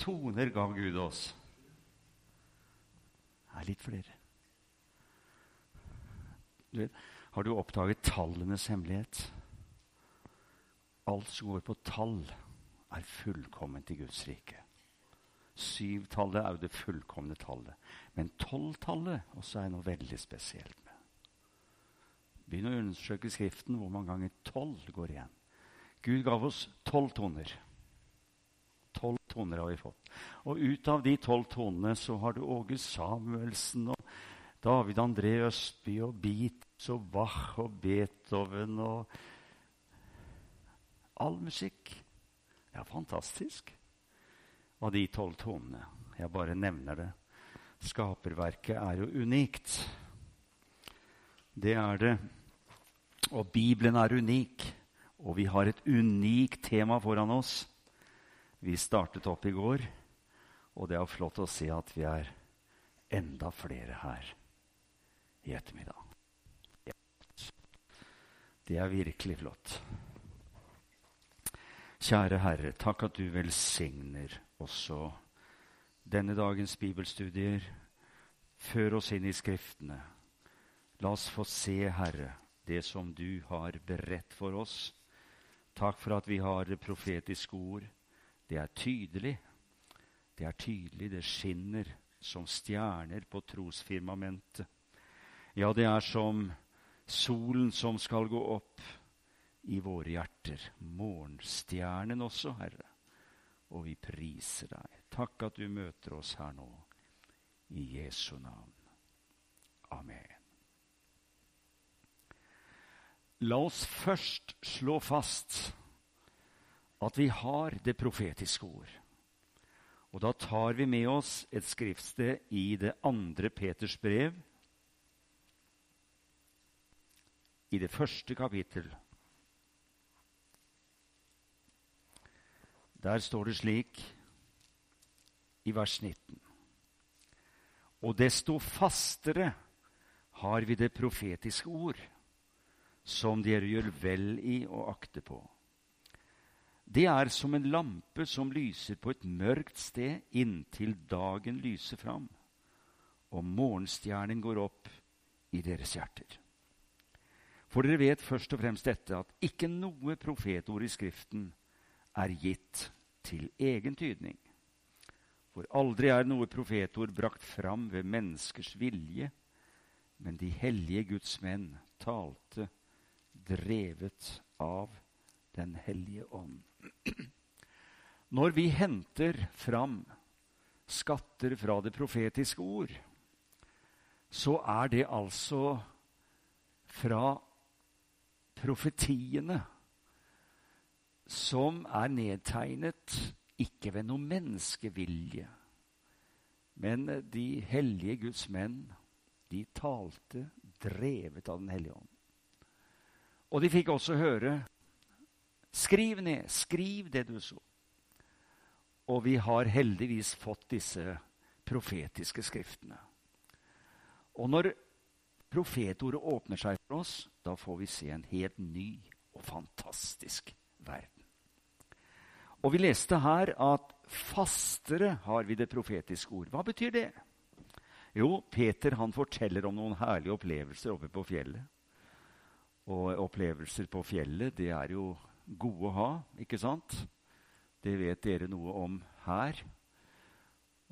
toner ga Gud oss? Det er litt flere. Du vet, har du oppdaget tallenes hemmelighet? Alt som går på tall, er fullkomment i Guds rike. Syvtallet er jo det fullkomne tallet. Men tolvtallet også er noe veldig spesielt med. Begynn å undersøke Skriften hvor mange ganger tolv går igjen. Gud gav oss tolv toner. Toner har vi fått. Og ut av de tolv tonene så har du Åge Samuelsen og David André Østby og Beatles og Bach og Beethoven og All musikk. Ja, fantastisk. Av de tolv tonene. Jeg bare nevner det. Skaperverket er jo unikt. Det er det. Og Bibelen er unik. Og vi har et unikt tema foran oss. Vi startet opp i går, og det er flott å se at vi er enda flere her i ettermiddag. Det er virkelig flott. Kjære Herre, takk at du velsigner også denne dagens bibelstudier. Før oss inn i Skriftene. La oss få se, Herre, det som du har beredt for oss. Takk for at vi har profetiske ord. Det er tydelig. Det er tydelig, det skinner som stjerner på trosfirmamentet. Ja, det er som solen som skal gå opp i våre hjerter. Morgenstjernen også, Herre. Og vi priser deg. Takk at du møter oss her nå. I Jesu navn. Amen. La oss først slå fast at vi har det profetiske ord. Og da tar vi med oss et skriftsted i det andre Peters brev, i det første kapittel. Der står det slik i vers 19. Og desto fastere har vi det profetiske ord, som dere gjør vel i å akte på det er som en lampe som lyser på et mørkt sted inntil dagen lyser fram, og morgenstjernen går opp i deres hjerter. For dere vet først og fremst dette, at ikke noe profetord i Skriften er gitt til egen tydning. For aldri er noe profetord brakt fram ved menneskers vilje, men de hellige Guds menn talte drevet av Den hellige ånd. Når vi henter fram skatter fra det profetiske ord, så er det altså fra profetiene som er nedtegnet ikke ved noen menneskevilje, men de hellige Guds menn, de talte drevet av Den hellige ånd. Og de fikk også høre Skriv ned, skriv det du så. Og vi har heldigvis fått disse profetiske skriftene. Og når profetordet åpner seg for oss, da får vi se en helt ny og fantastisk verden. Og vi leste her at fastere har vi det profetiske ord. Hva betyr det? Jo, Peter han forteller om noen herlige opplevelser oppe på fjellet. Og opplevelser på fjellet, det er jo gode å ha, ikke sant? Det vet dere noe om her.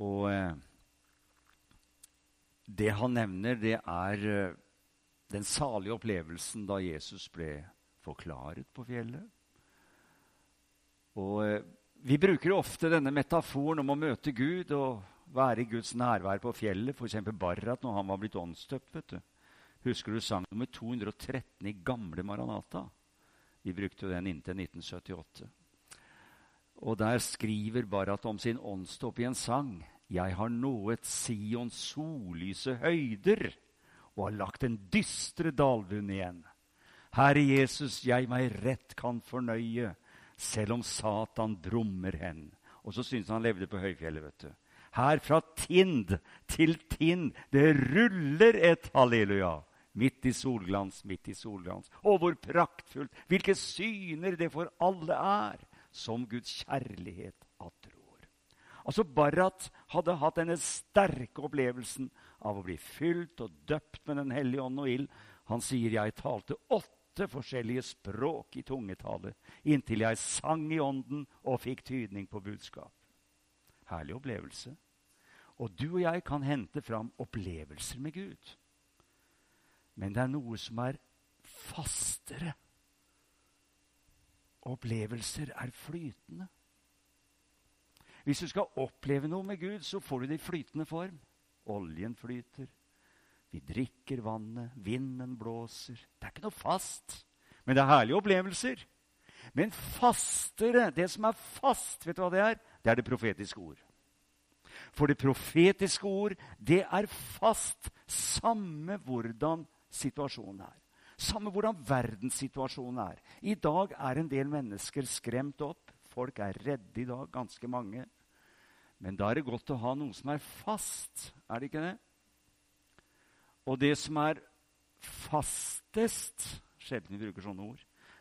Og eh, det han nevner, det er eh, den salige opplevelsen da Jesus ble forklaret på fjellet. Og eh, Vi bruker ofte denne metaforen om å møte Gud og være i Guds nærvær på fjellet. F.eks. Barrat når han var blitt åndsdøpt. vet du. Husker du sang nummer 213 i gamle Maranata? Vi brukte jo den inntil 1978. Og der skriver Barat om sin åndsdåp i en sang. Jeg har nået Sions sollyse høyder og har lagt den dystre dalbunn igjen. Herre Jesus, jeg meg rett kan fornøye, selv om Satan brummer hen. Og så syntes han levde på høyfjellet, vet du. Her fra Tind til Tind, det ruller et halleluja. Midt i solglans, midt i solglans. Og hvor praktfullt! Hvilke syner det for alle er, som Guds kjærlighet attrår. Altså Barrat hadde hatt denne sterke opplevelsen av å bli fylt og døpt med Den hellige ånd og ild. Han sier, 'Jeg talte åtte forskjellige språk i tungetale inntil jeg sang i ånden og fikk tydning på budskap.' Herlig opplevelse. Og du og jeg kan hente fram opplevelser med Gud. Men det er noe som er fastere. Opplevelser er flytende. Hvis du skal oppleve noe med Gud, så får du det i flytende form. Oljen flyter. Vi drikker vannet. Vinden blåser. Det er ikke noe fast. Men det er herlige opplevelser. Men fastere, det som er fast, vet du hva det er? Det er det profetiske ord. For det profetiske ord, det er fast, samme hvordan situasjonen er. Samme hvordan verdenssituasjonen er. I dag er en del mennesker skremt opp. Folk er redde i dag, ganske mange. Men da er det godt å ha noe som er fast, er det ikke det? Og det som er fastest Sjelden vi bruker sånne ord.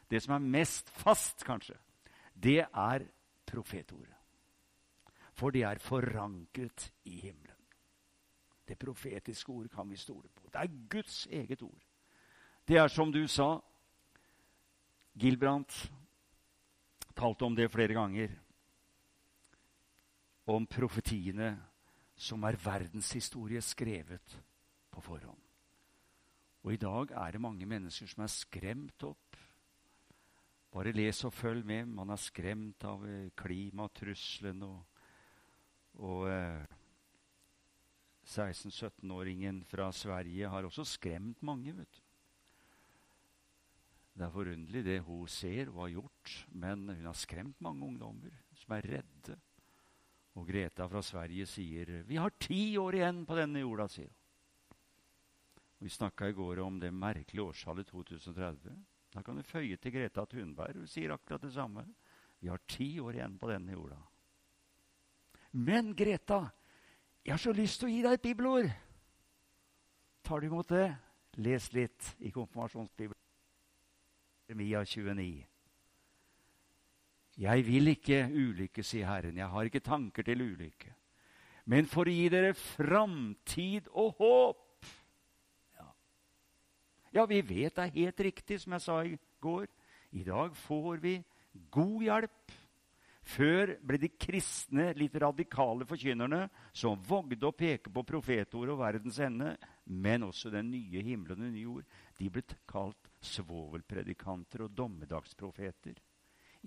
Det som er mest fast, kanskje, det er profetordet. For det er forankret i himmelen. Det profetiske ord kan vi stole på. Det er Guds eget ord. Det er som du sa. Gilbrandt talte om det flere ganger. Om profetiene som er verdenshistorie skrevet på forhånd. Og i dag er det mange mennesker som er skremt opp. Bare les og følg med. Man er skremt av eh, klimatrusselen og, og eh, 16-17-åringen fra Sverige har også skremt mange. vet du. Det er forunderlig det hun ser og har gjort, men hun har skremt mange ungdommer som er redde. Og Greta fra Sverige sier 'Vi har ti år igjen på denne jorda', sier hun. Vi snakka i går om det merkelige årstallet 2030. Da kan du føye til Greta Thunberg. Hun sier akkurat det samme. Vi har ti år igjen på denne jorda. Men Greta, jeg har så lyst til å gi deg et bibelord. Tar du imot det? Les litt i konfirmasjonsbibelen. Jeremia 29. Jeg vil ikke ulykke, sier Herren. Jeg har ikke tanker til ulykke. Men for å gi dere framtid og håp. Ja. ja, vi vet det er helt riktig, som jeg sa i går. I dag får vi god hjelp før ble de kristne, litt radikale forkynnerne som vågde å peke på profetordet og verdens ende, men også den nye himmelen og den nye jord. De ble kalt svovelpredikanter og dommedagsprofeter.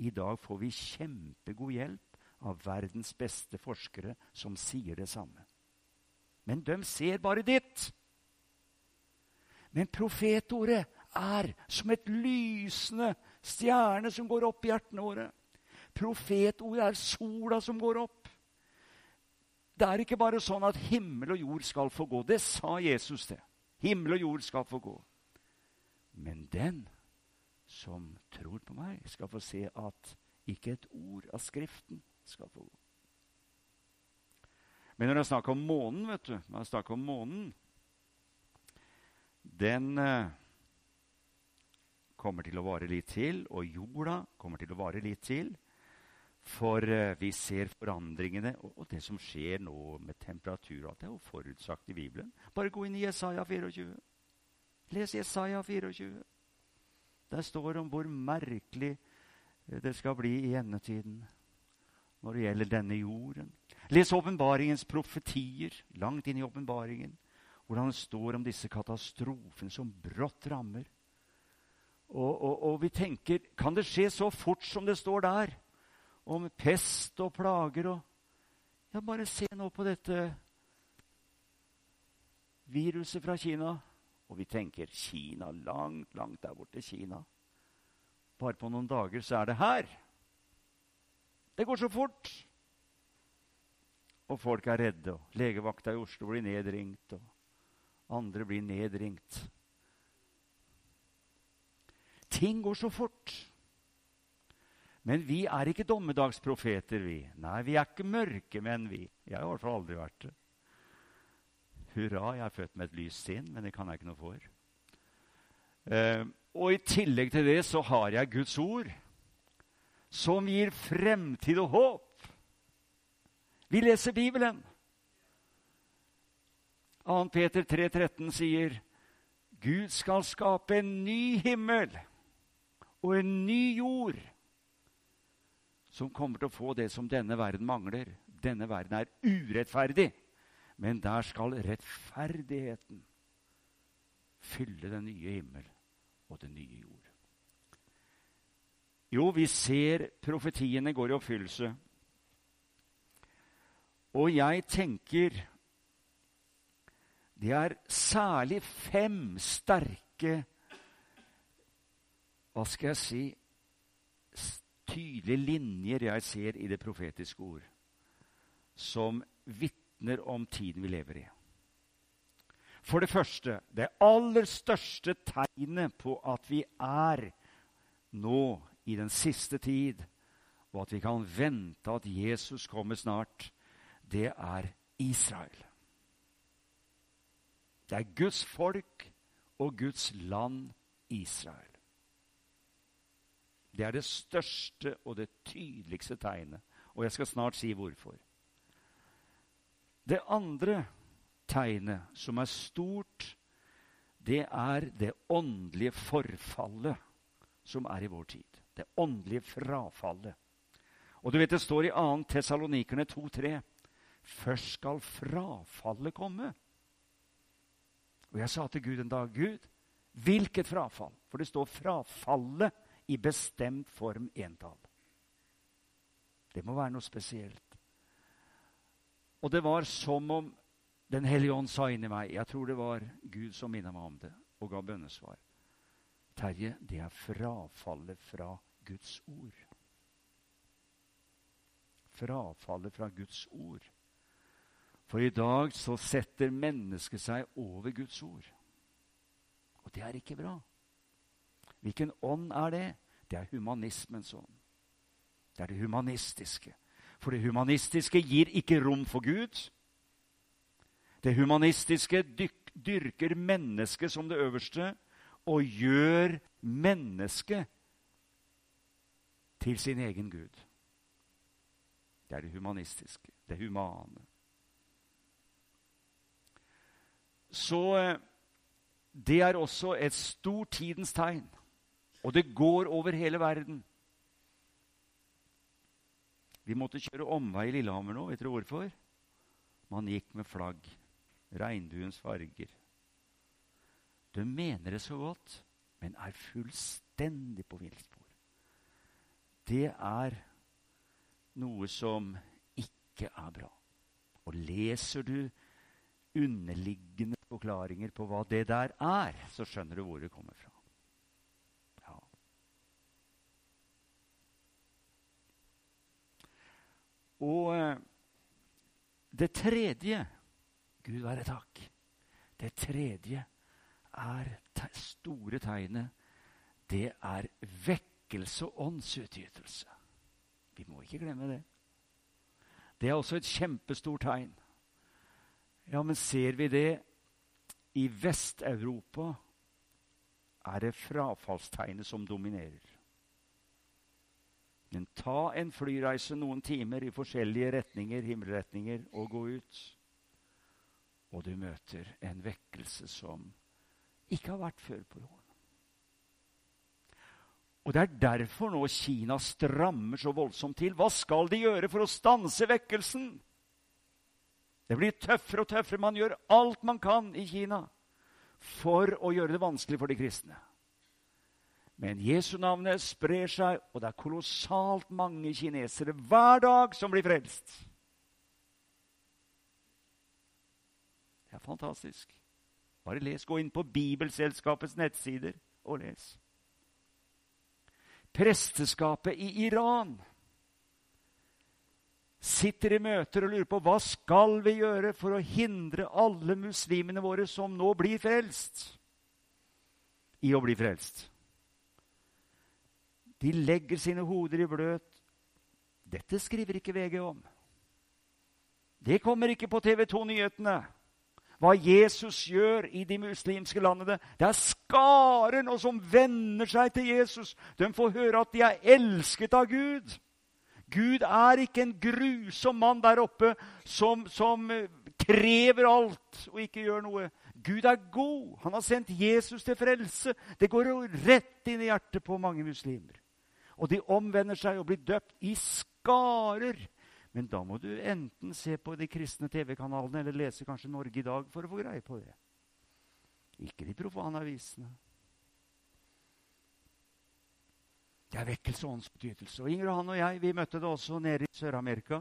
I dag får vi kjempegod hjelp av verdens beste forskere som sier det samme. Men de ser bare ditt. Men profetordet er som et lysende stjerne som går opp i hjertene våre. Profetord er sola som går opp. Det er ikke bare sånn at himmel og jord skal få gå. Det sa Jesus, det. Himmel og jord skal få gå. Men den som tror på meg, skal få se at ikke et ord av Skriften skal få gå. Men når det er snakk om månen, vet du når det er snakk om månen, Den eh, kommer til å vare litt til, og jorda kommer til å vare litt til. For eh, vi ser forandringene og, det som skjer nå med temperatur. Alt er jo forutsagt i Bibelen. Bare gå inn i Jesaja 24. Les Jesaja 24. Der står det om hvor merkelig eh, det skal bli i endetiden når det gjelder denne jorden. Les åpenbaringens profetier langt inn i åpenbaringen. Hvordan det står om disse katastrofene som brått rammer. Og, og, og, vi tenker Kan det skje så fort som det står der? Om pest og plager og Ja, bare se nå på dette viruset fra Kina. Og vi tenker Kina, langt, langt der borte. Kina. Bare på noen dager så er det her. Det går så fort. Og folk er redde. og Legevakta i Oslo blir nedringt, og andre blir nedringt. Ting går så fort. Men vi er ikke dommedagsprofeter, vi. Nei, vi er ikke mørkemenn, vi. Jeg har i hvert fall aldri vært det. Hurra, jeg er født med et lyst sinn, men det kan jeg ikke noe for. Eh, og i tillegg til det så har jeg Guds ord, som gir fremtid og håp. Vi leser Bibelen. 2. Peter 3,13 sier Gud skal skape en ny himmel og en ny jord som kommer til å få det som denne verden mangler. Denne verden er urettferdig, men der skal rettferdigheten fylle den nye himmel og den nye jord. Jo, vi ser profetiene går i oppfyllelse. Og jeg tenker det er særlig fem sterke hva skal jeg si tydelige linjer jeg ser i det profetiske ord, som vitner om tiden vi lever i. For det første, det aller største tegnet på at vi er nå i den siste tid, og at vi kan vente at Jesus kommer snart, det er Israel. Det er Guds folk og Guds land Israel. Det er det største og det tydeligste tegnet. Og jeg skal snart si hvorfor. Det andre tegnet, som er stort, det er det åndelige forfallet som er i vår tid. Det åndelige frafallet. Og du vet det står i 2. Tessalonikerne 2,3.: Først skal frafallet komme. Og jeg sa til Gud en dag Gud, hvilket frafall? For det står 'frafallet' i bestemt form entall. Det må være noe spesielt. Og det var som om Den hellige ånd sa inni meg Jeg tror det var Gud som minnet meg om det og ga bønnesvar. Terje, det er frafallet fra Guds ord. Frafallet fra Guds ord. For i dag så setter mennesket seg over Guds ord. Og det er ikke bra. Hvilken ånd er det? Det er humanismens ånd. Det er det humanistiske. For det humanistiske gir ikke rom for Gud. Det humanistiske dyrker mennesket som det øverste og gjør mennesket til sin egen Gud. Det er det humanistiske, det humane. Så eh, det er også et stort tidens tegn. Og det går over hele verden. Vi måtte kjøre omvei i Lillehammer nå. Vet dere hvorfor? Man gikk med flagg. Regnbuens farger. De mener det så godt, men er fullstendig på villspor. Det er noe som ikke er bra. Og leser du underliggende forklaringer på hva det der er, så skjønner du hvor det kommer fra. Og eh, det tredje Gud være takk. Det tredje er te store tegnet. Det er vekkelse og åndsutgytelse. Vi må ikke glemme det. Det er også et kjempestort tegn. Ja, men ser vi det i Vest-Europa, er det frafallstegnet som dominerer. Men ta en flyreise noen timer i forskjellige retninger, himmelretninger, og gå ut. Og du møter en vekkelse som ikke har vært før på jorden. Og Det er derfor nå Kina strammer så voldsomt til. Hva skal de gjøre for å stanse vekkelsen? Det blir tøffere og tøffere. Man gjør alt man kan i Kina for å gjøre det vanskelig for de kristne. Men Jesu navnet sprer seg, og det er kolossalt mange kinesere hver dag som blir frelst. Det er fantastisk. Bare les. Gå inn på Bibelselskapets nettsider og les. Presteskapet i Iran sitter i møter og lurer på hva skal vi gjøre for å hindre alle muslimene våre som nå blir frelst, i å bli frelst. De legger sine hoder i bløt. Dette skriver ikke VG om. Det kommer ikke på TV 2-nyhetene. Hva Jesus gjør i de muslimske landene. Det er skaren og som venner seg til Jesus. De får høre at de er elsket av Gud. Gud er ikke en grusom mann der oppe som, som eh, krever alt og ikke gjør noe. Gud er god. Han har sendt Jesus til frelse. Det går rett inn i hjertet på mange muslimer. Og de omvender seg og blir døpt i skarer. Men da må du enten se på de kristne TV-kanalene eller lese kanskje Norge i dag for å få greie på det. Ikke de profane avisene. Det er vekkelse og åndsbetydelse. Og Inger og han og jeg vi møtte det også nede i Sør-Amerika.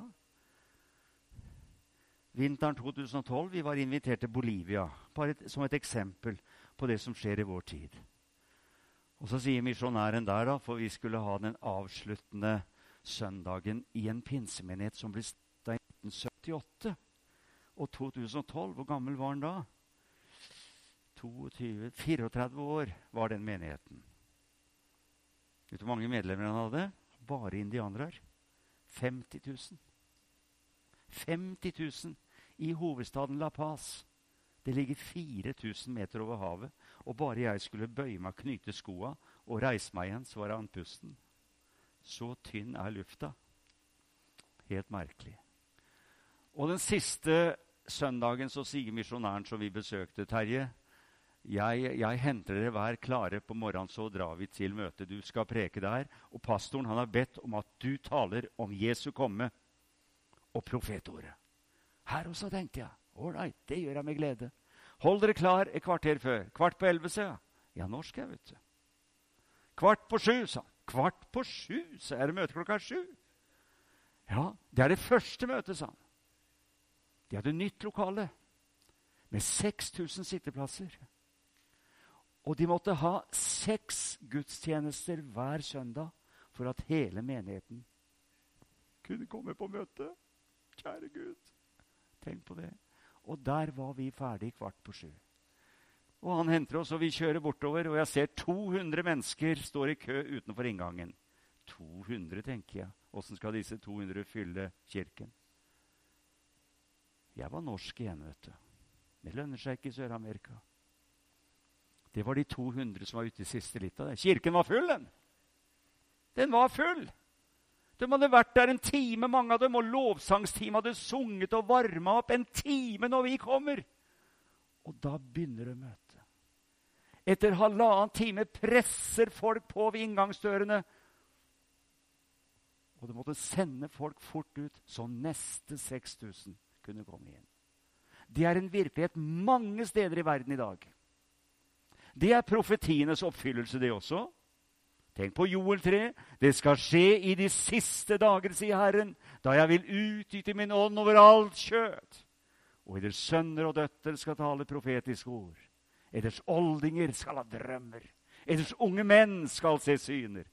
Vinteren 2012 vi var invitert til Bolivia bare et, som et eksempel på det som skjer i vår tid. Og så sier misjonæren der, da, for vi skulle ha den avsluttende søndagen i en pinsemenighet som ble starta i 1978 og 2012. Hvor gammel var han da? 22, 34 år var den menigheten. Vet du hvor mange medlemmer han hadde? Bare indianere. 50 000. 50 000 i hovedstaden La Paz. Det ligger 4000 meter over havet. Og bare jeg skulle bøye meg, knyte skoa og reise meg igjen, så var jeg andpusten. Så tynn er lufta. Helt merkelig. Og den siste søndagen så sier misjonæren som vi besøkte, Terje jeg, jeg, henter dere hver klare på morgenen, så drar vi til møtet. Du skal preke der. Og pastoren han har bedt om at du taler om Jesu komme og profetordet. Her også, tenkte jeg. Ålreit, det gjør jeg med glede. Hold dere klar et kvarter før. Kvart på elleve, sa jeg. Ja, norsk, jeg, vet du. Kvart på sju, sa han. Kvart på sju, så er det møte klokka sju. Ja, det er det første møtet, sa han. De hadde nytt lokale med 6000 sitteplasser. Og de måtte ha seks gudstjenester hver søndag for at hele menigheten kunne komme på møte. Kjære Gud, tenk på det. Og der var vi ferdig kvart på sju. Og han henter oss, og vi kjører bortover, og jeg ser 200 mennesker står i kø utenfor inngangen. 200, tenker jeg. Åssen skal disse 200 fylle kirken? Jeg var norsk igjen, vet du. Det lønner seg ikke i Sør-Amerika. Det var de 200 som var ute i siste det. Kirken var full, den! Den var full! De hadde vært der en time, mange av dem, og lovsangsteamet hadde sunget og varma opp en time når vi kommer. Og da begynner det møtet. Etter halvannen time presser folk på ved inngangsdørene. Og de måtte sende folk fort ut, så neste 6000 kunne komme inn. Det er en virkelighet mange steder i verden i dag. Det er profetienes oppfyllelse, det også. Tenk på Joel 3. Det skal skje i de siste dager, sier Herren, da jeg vil utgyte min ånd over alt kjøtt. Og eders sønner og døtre skal tale profetiske ord. Eders oldinger skal ha drømmer. Eders unge menn skal se syner.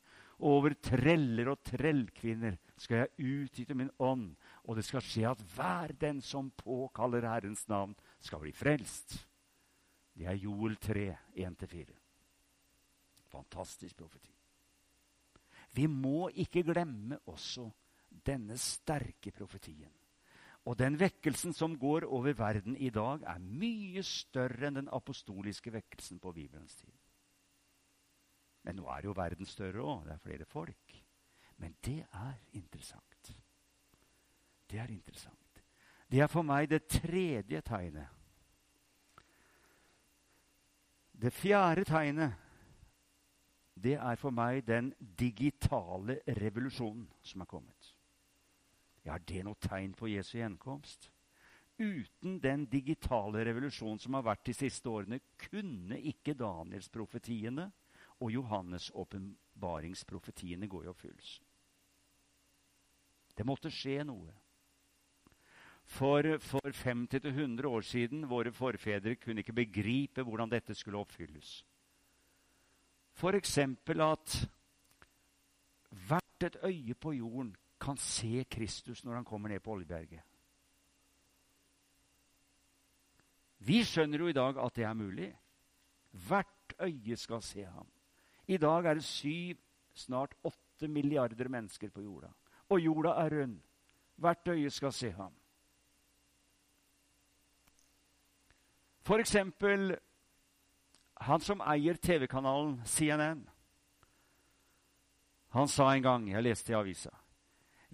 Over treller og trellkvinner skal jeg utgyte min ånd, Og det skal skje at hver den som påkaller Herrens navn, skal bli frelst. Det er Joel 3, 1-4. Fantastisk profeti. Vi må ikke glemme også denne sterke profetien. Og den vekkelsen som går over verden i dag, er mye større enn den apostoliske vekkelsen på Bibelens tid. Men nå er jo verden større òg. Det er flere folk. Men det er interessant. Det er interessant. Det er for meg det tredje tegnet. Det fjerde tegnet det er for meg den digitale revolusjonen som er kommet. Ja, er det noe tegn på Jesu gjenkomst? Uten den digitale revolusjonen som har vært de siste årene, kunne ikke Danielsprofetiene og Johannes' åpenbaringsprofetiene gå i oppfyllelse. Det måtte skje noe. For, for 50-100 år siden våre forfedre kunne ikke begripe hvordan dette skulle oppfylles. F.eks. at hvert et øye på jorden kan se Kristus når han kommer ned på Oljeberget. Vi skjønner jo i dag at det er mulig. Hvert øye skal se ham. I dag er det syv, snart åtte milliarder mennesker på jorda. Og jorda er rund. Hvert øye skal se ham. For eksempel han som eier TV-kanalen CNN. Han sa en gang, jeg leste i avisa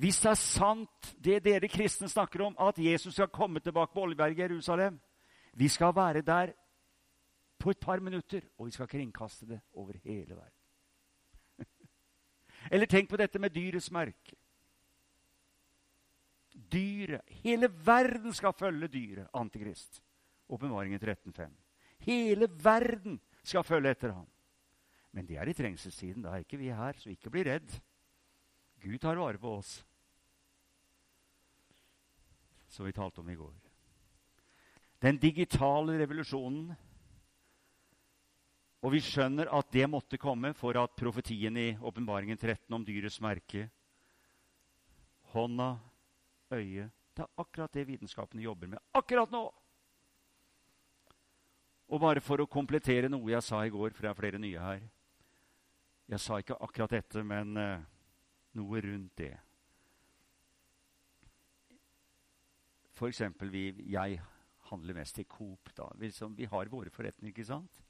Hvis det er sant, det dere kristne snakker om, at Jesus skal komme tilbake på Oljeberget i Jerusalem Vi skal være der på et par minutter, og vi skal kringkaste det over hele verden. Eller tenk på dette med dyrets merke. Dyret Hele verden skal følge dyret, Antikrist. Åpenbaringen 13.5. Hele verden skal følge etter ham. Men det er i trengselstiden. Da er ikke vi her, så ikke bli redd. Gud tar vare på oss. Som vi talte om i går. Den digitale revolusjonen. Og vi skjønner at det måtte komme for at profetien i åpenbaringen 13 om dyrets merke Hånda, øyet Det er akkurat det vitenskapene jobber med akkurat nå! Og bare for å komplettere noe jeg sa i går, for det er flere nye her Jeg sa ikke akkurat dette, men uh, noe rundt det. Eksempel, vi, jeg handler mest i Coop. da. Vi, liksom, vi har våre forretninger, ikke sant?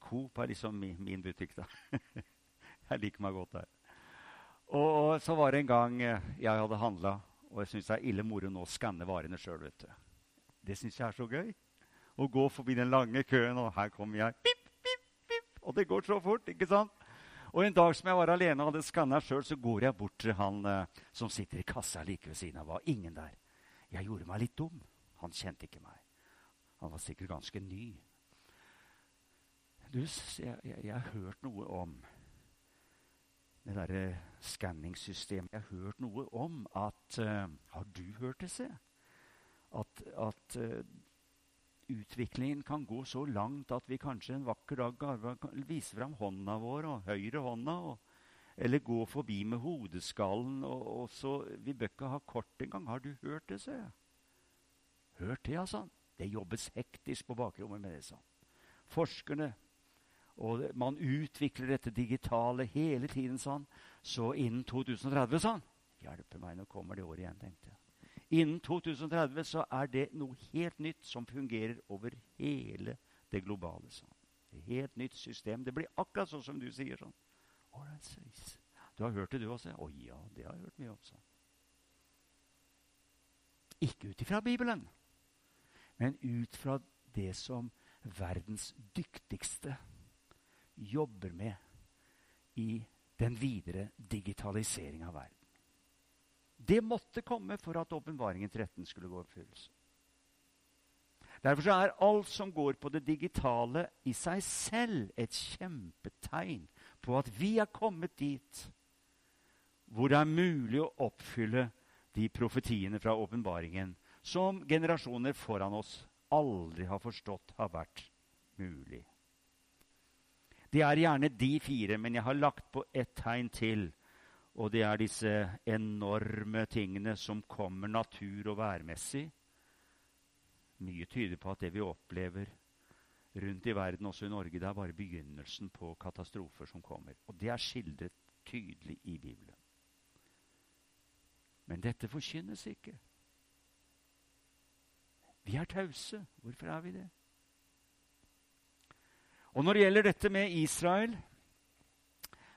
Coop er liksom min, min butikk, da. jeg liker meg godt der. Og, så var det en gang eh, jeg hadde handla, og jeg syns det er ille moro nå å skanne varene sjøl. Det syns jeg er så gøy og gå forbi den lange køen, og her kommer jeg. Pip, pip, pip. Og det går så fort, ikke sant? Og En dag som jeg var alene og hadde skanna sjøl, så går jeg bort til han eh, som sitter i kassa like ved siden av. Var ingen der. Jeg gjorde meg litt dum. Han kjente ikke meg. Han var sikkert ganske ny. Du, jeg, har hørt noe om det derre skanningssystemet. Jeg har hørt noe om at uh, Har du hørt det, se? At, at uh, utviklingen kan gå så langt at vi kanskje en vakker dag kan vise fram hånda vår og høyre hånda. Og, eller gå forbi med hodeskallen. Og, og så, Vi bør ikke ha kort engang. Har du hørt det, sa jeg. Hørt det, altså. Det jobbes hektisk på bakrommet med det, sa Forskerne og man utvikler dette digitale hele tiden, sa han. Så innen 2030, sa han. Hjelpe meg, nå kommer det året igjen, tenkte jeg. Innen 2030 så er det noe helt nytt som fungerer over hele det globale. Sånn. Helt nytt system. Det blir akkurat sånn som du sier. sånn. Right, du har hørt det, du også? Å ja, det har jeg hørt mye om. sånn. Ikke ut ifra Bibelen, men ut fra det som verdens dyktigste jobber med i den videre digitalisering av verden. Det måtte komme for at åpenbaringen 13 skulle gå i oppfyllelse. Derfor er alt som går på det digitale, i seg selv et kjempetegn på at vi er kommet dit hvor det er mulig å oppfylle de profetiene fra åpenbaringen som generasjoner foran oss aldri har forstått har vært mulig. Det er gjerne de fire, men jeg har lagt på ett tegn til Og det er disse enorme tingene som kommer natur- og værmessig. Mye tyder på at det vi opplever rundt i verden, også i Norge, det er bare begynnelsen på katastrofer som kommer. Og det er skildret tydelig i Bibelen. Men dette forkynnes ikke. Vi er tause. Hvorfor er vi det? Og når det gjelder dette med Israel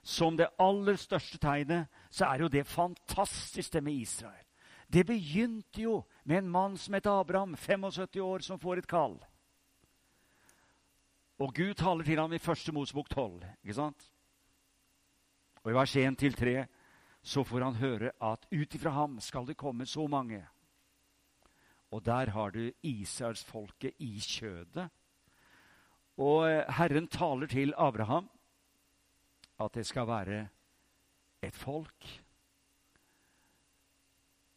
som det aller største tegnet, så er jo det fantastisk, det med Israel. Det begynte jo med en mann som het Abraham, 75 år, som får et kall. Og Gud taler til ham i første Mosebok 12. ikke sant? Og i vers 1-3 så får han høre at ut ifra ham skal det komme så mange. Og der har du Israelsfolket i kjødet. Og eh, Herren taler til Abraham at det skal være et folk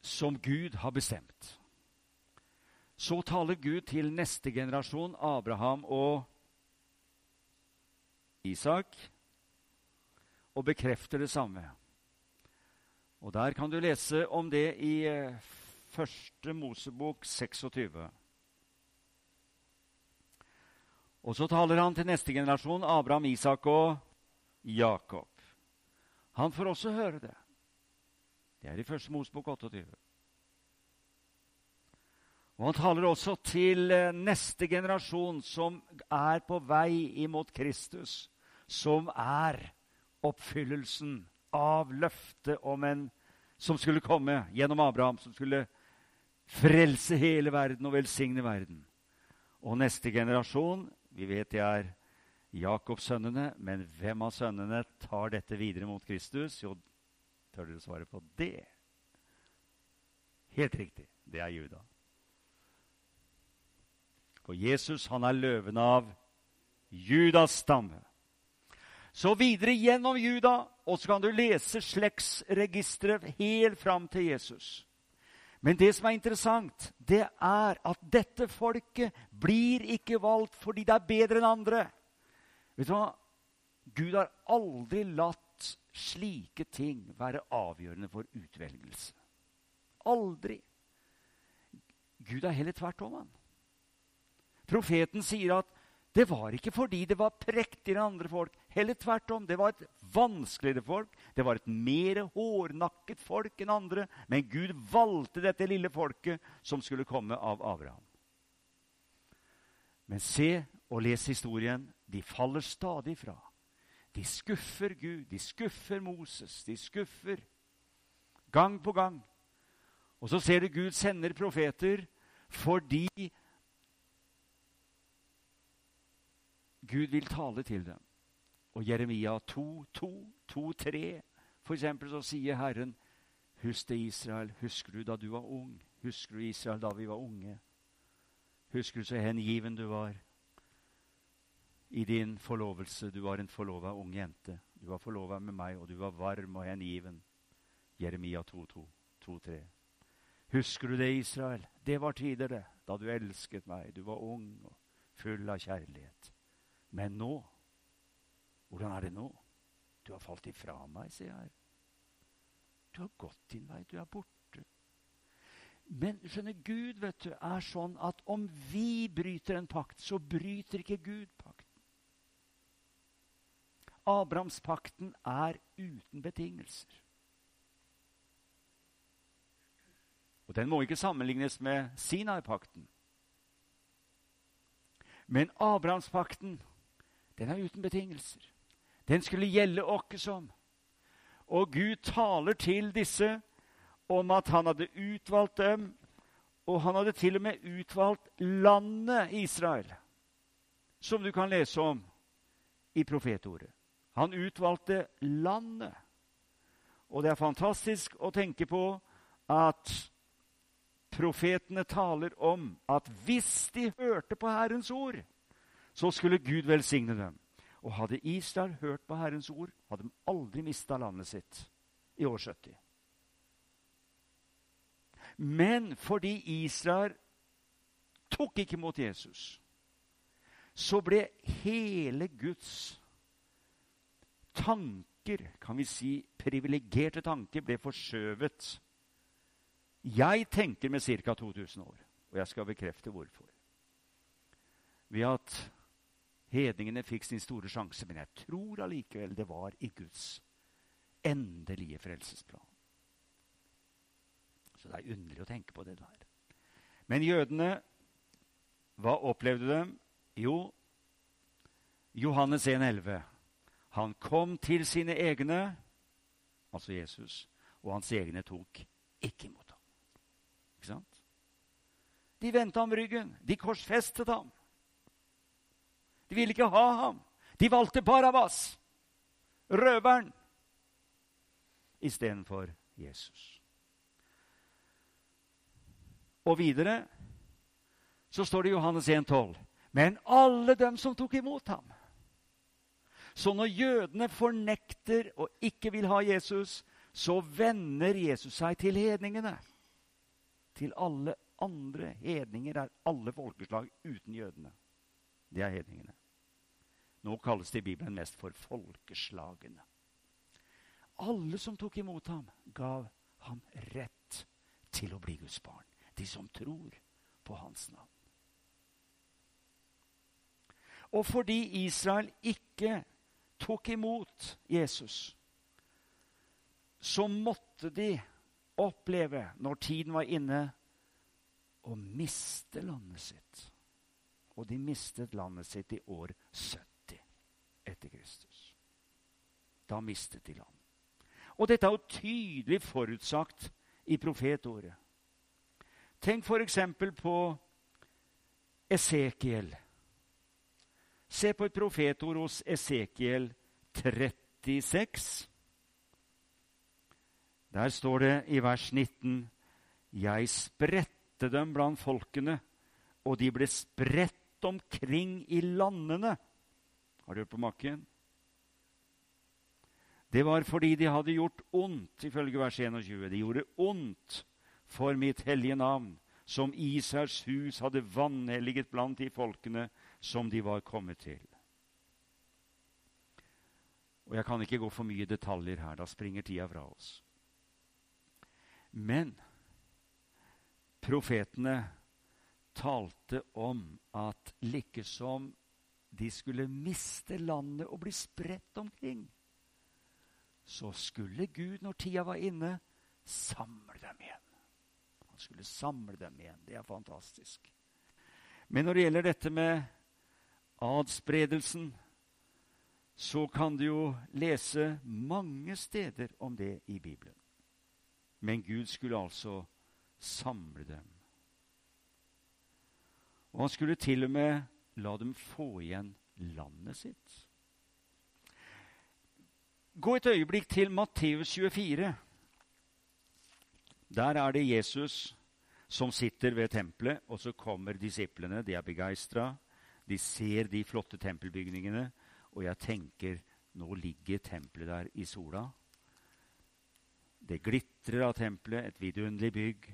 som Gud har bestemt. Så taler Gud til neste generasjon, Abraham og Isak, og bekrefter det samme. Og Der kan du lese om det i eh, første Mosebok 26. Og så taler han til neste generasjon, Abraham, Isak og Jakob. Han får også høre det. Det er i første Mosbok 28. Og han taler også til eh, neste generasjon, som er på vei imot Kristus, som er oppfyllelsen av løftet om en som skulle komme gjennom Abraham, som skulle frelse hele verden og velsigne verden. Og neste generasjon Vi vet det er Jakobs-sønnene, men hvem av sønnene tar dette videre mot Kristus? Jo, tør dere svare på det? Helt riktig. Det er Juda. For Jesus han er løven av Judas stamme. Så videre gjennom Juda, og så kan du lese slektsregisteret helt fram til Jesus. Men det som er interessant, det er at dette folket blir ikke valgt fordi det er bedre enn andre. Vet du hva? Gud har aldri latt slike ting være avgjørende for utvelgelse. Aldri. Gud er heller tvert om han. Profeten sier at det var ikke fordi det var prektigere enn andre folk. Heller tvert om. Det var et vanskeligere folk. Det var et mer hårnakket folk enn andre. Men Gud valgte dette lille folket som skulle komme av Abraham. Men se og les historien. De faller stadig fra. De skuffer Gud, de skuffer Moses, de skuffer gang på gang. Og så ser du Gud sender profeter fordi Gud vil tale til dem. Og Jeremia 2, 2, 2, 3, for eksempel, så sier Herren, Husk det, Israel. Husker du da du var ung? Husker du Israel da vi var unge? Husker du så hengiven du var i din forlovelse? Du var en forlova ung jente. Du var forlova med meg, og du var varm og hengiven. Jeremia 2, 2, 2, 3. Husker du det, Israel? Det var tider, det, da du elsket meg. Du var ung og full av kjærlighet. Men nå Hvordan er det nå? Du har falt ifra meg, sier jeg. Du har gått din vei. Du er borte. Men skjønner, Gud vet du, er sånn at om vi bryter en pakt, så bryter ikke Gud pakten. Abrahamspakten er uten betingelser. Og den må ikke sammenlignes med Sinai-pakten. Men Abrahamspakten den er uten betingelser. Den skulle gjelde åkke som. Og Gud taler til disse om at han hadde utvalgt dem, og han hadde til og med utvalgt landet Israel, som du kan lese om i profetordet. Han utvalgte landet. Og det er fantastisk å tenke på at profetene taler om at hvis de hørte på Herrens ord, så skulle Gud velsigne dem. Og hadde Israel hørt på Herrens ord, hadde de aldri mista landet sitt i år 70. Men fordi Israel tok ikke mot Jesus, så ble hele Guds tanker, kan vi si privilegerte tanker, ble forskjøvet. Jeg tenker med ca. 2000 år, og jeg skal bekrefte hvorfor. Ved at hedningene fikk sin store sjanse, men jeg tror allikevel det var i Guds endelige frelsesplan. Så det er underlig å tenke på det der. Men jødene, hva opplevde de? Jo, Johannes 1,11. Han kom til sine egne, altså Jesus, og hans egne tok ikke imot ham. Ikke sant? De vendte ham ryggen. De korsfestet ham. De ville ikke ha ham. De valgte Barabas, røveren, istedenfor Jesus. Og videre så står det i Johannes 1,12.: Men alle dem som tok imot ham, så når jødene fornekter og ikke vil ha Jesus, så vender Jesus seg til hedningene. Til alle andre hedninger er alle folkeslag uten jødene. Det er hedningene. Nå kalles det i Bibelen mest for folkeslagene. Alle som tok imot ham, gav ham rett til å bli Guds barn. De som tror på hans navn. Og fordi Israel ikke tok imot Jesus, så måtte de oppleve, når tiden var inne, å miste landet sitt. Og de mistet landet sitt i år 70 etter Kristus. Da mistet de land. Og dette er jo tydelig forutsagt i profetordet. Tenk f.eks. på Esekiel Se på et profetord hos Esekiel 36. Der står det i vers 19.: Jeg spredte dem blant folkene, og de ble spredt omkring i landene. Har du hørt på makken? Det var fordi de hadde gjort ondt, ifølge vers 21. De gjorde ondt for mitt hellige navn, som Israels hus hadde vanhelliget blant de folkene som de var kommet til. Og Jeg kan ikke gå for mye detaljer her, da springer tida fra oss. Men profetene talte om at likesom de skulle miste landet og bli spredt omkring, så skulle Gud, når tida var inne, samle dem igjen. Han skulle samle dem igjen. Det er fantastisk. Men når det gjelder dette med adspredelsen, så kan du jo lese mange steder om det i Bibelen. Men Gud skulle altså samle dem. Og han skulle til og med la dem få igjen landet sitt. Gå et øyeblikk til Matteus 24. Der er det Jesus som sitter ved tempelet, og så kommer disiplene. De er begeistra. De ser de flotte tempelbygningene, og jeg tenker nå ligger tempelet der i sola. Det glitrer av tempelet, et vidunderlig bygg.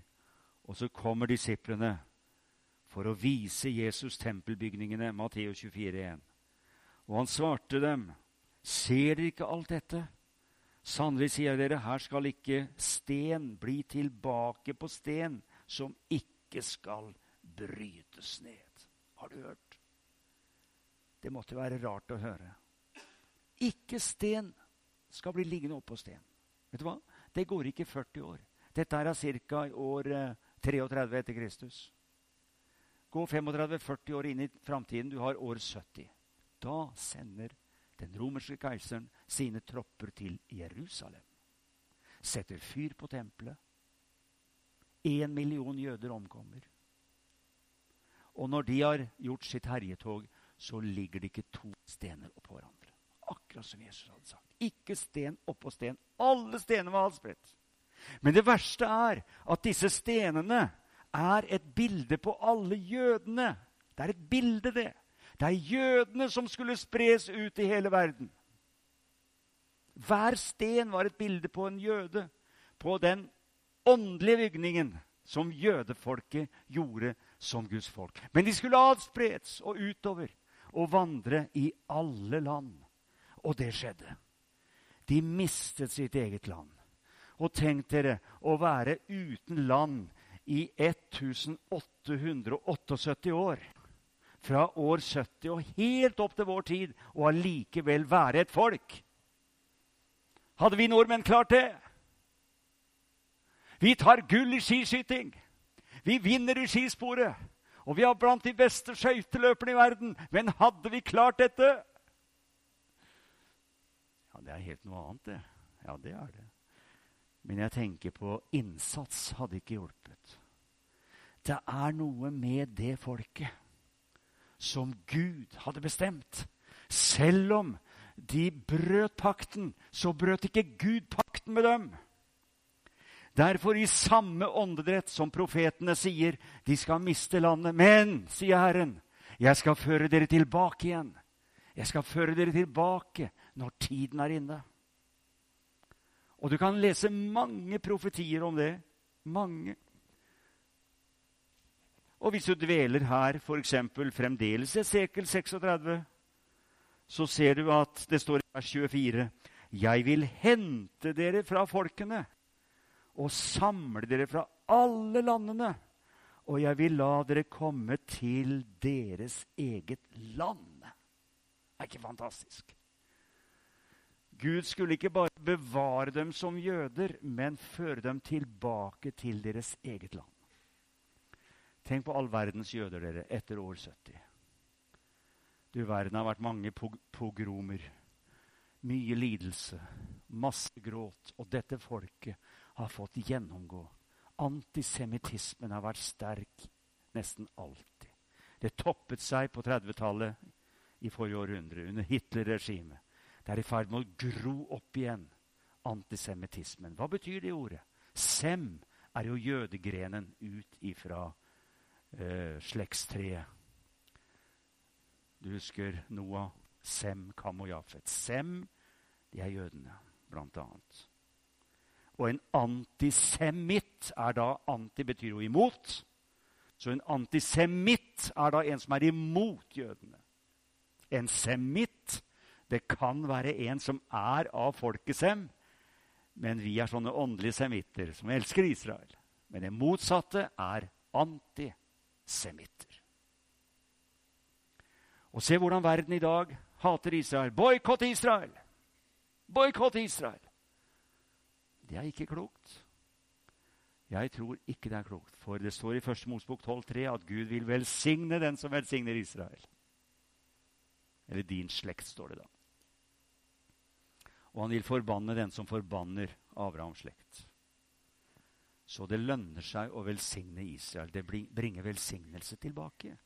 Og så kommer disiplene for å vise Jesus tempelbygningene, Matteus 24,1. Og han svarte dem, ser dere ikke alt dette? Sannelig sier dere, her skal ikke sten bli tilbake på sten som ikke skal brytes ned. Har du hørt? Det måtte være rart å høre. Ikke sten skal bli liggende oppå sten. Vet du hva? Det går ikke 40 år. Dette er ca. år 33 eh, etter Kristus. Gå 35-40 år inn i framtiden. Du har år 70. Da sender den romerske keiseren sine tropper til Jerusalem. Setter fyr på tempelet. Én million jøder omkommer. Og når de har gjort sitt herjetog, så ligger det ikke to stener oppå hverandre. Akkurat som Jesus hadde sagt. Ikke sten oppå sten. Alle stener var adspredt. Men det verste er at disse stenene er et bilde på alle jødene. Det er et bilde, det. Det er jødene som skulle spres ut i hele verden. Hver sten var et bilde på en jøde, på den åndelige bygningen som jødefolket gjorde som Guds folk. Men de skulle adspredes og utover og vandre i alle land. Og det skjedde. De mistet sitt eget land. Og tenk dere å være uten land i 1878 år. Fra år 70 og helt opp til vår tid, og allikevel være et folk. Hadde vi nordmenn klart det? Vi tar gull i skiskyting. Vi vinner i skisporet. Og vi har blant de beste skøyteløperne i verden. Men hadde vi klart dette? Ja, det er helt noe annet, det. Ja, det er det. Men jeg tenker på innsats hadde ikke hjulpet. Det er noe med det folket som Gud hadde bestemt. Selv om de brøt pakten, så brøt ikke Gud pakten med dem. Derfor, i samme åndedrett som profetene sier, de skal miste landet. Men, sier Herren, jeg skal føre dere tilbake igjen. Jeg skal føre dere tilbake når tiden er inne. Og du kan lese mange profetier om det. Mange. Og hvis du dveler her, f.eks. fremdeles i sekel 36, så ser du at det står i vers 24.: Jeg vil hente dere fra folkene og samle dere fra alle landene, og jeg vil la dere komme til deres eget land. Det er ikke fantastisk? Gud skulle ikke bare bevare dem som jøder, men føre dem tilbake til deres eget land. Tenk på all verdens jøder dere, etter år 70. Du verden har vært mange pogromer. Mye lidelse, masse gråt. Og dette folket har fått gjennomgå. Antisemittismen har vært sterk nesten alltid. Det toppet seg på 30-tallet i forrige århundre, under Hitler-regimet. Det er i ferd med å gro opp igjen, antisemittismen. Hva betyr det ordet? Sem er jo jødegrenen ut ifra eh, slektstreet. Du husker Noah, Sem, Kam og Jafet. Sem, de er jødene, blant annet. Og en antisemitt er da Anti betyr jo imot. Så en antisemitt er da en som er imot jødene. En semitt, det kan være en som er av folket sem, men vi er sånne åndelige semitter som elsker Israel. Men det motsatte er antisemitter. Og se hvordan verden i dag hater Israel. Boikott Israel! Boikott Israel! Det er ikke klokt. Jeg tror ikke det er klokt, for det står i 1. Mosebok 12,3 at Gud vil velsigne den som velsigner Israel. Eller din slekt, står det da. Og han vil forbanne den som forbanner Abrahams slekt. Så det lønner seg å velsigne Israel. Det bringer velsignelse tilbake.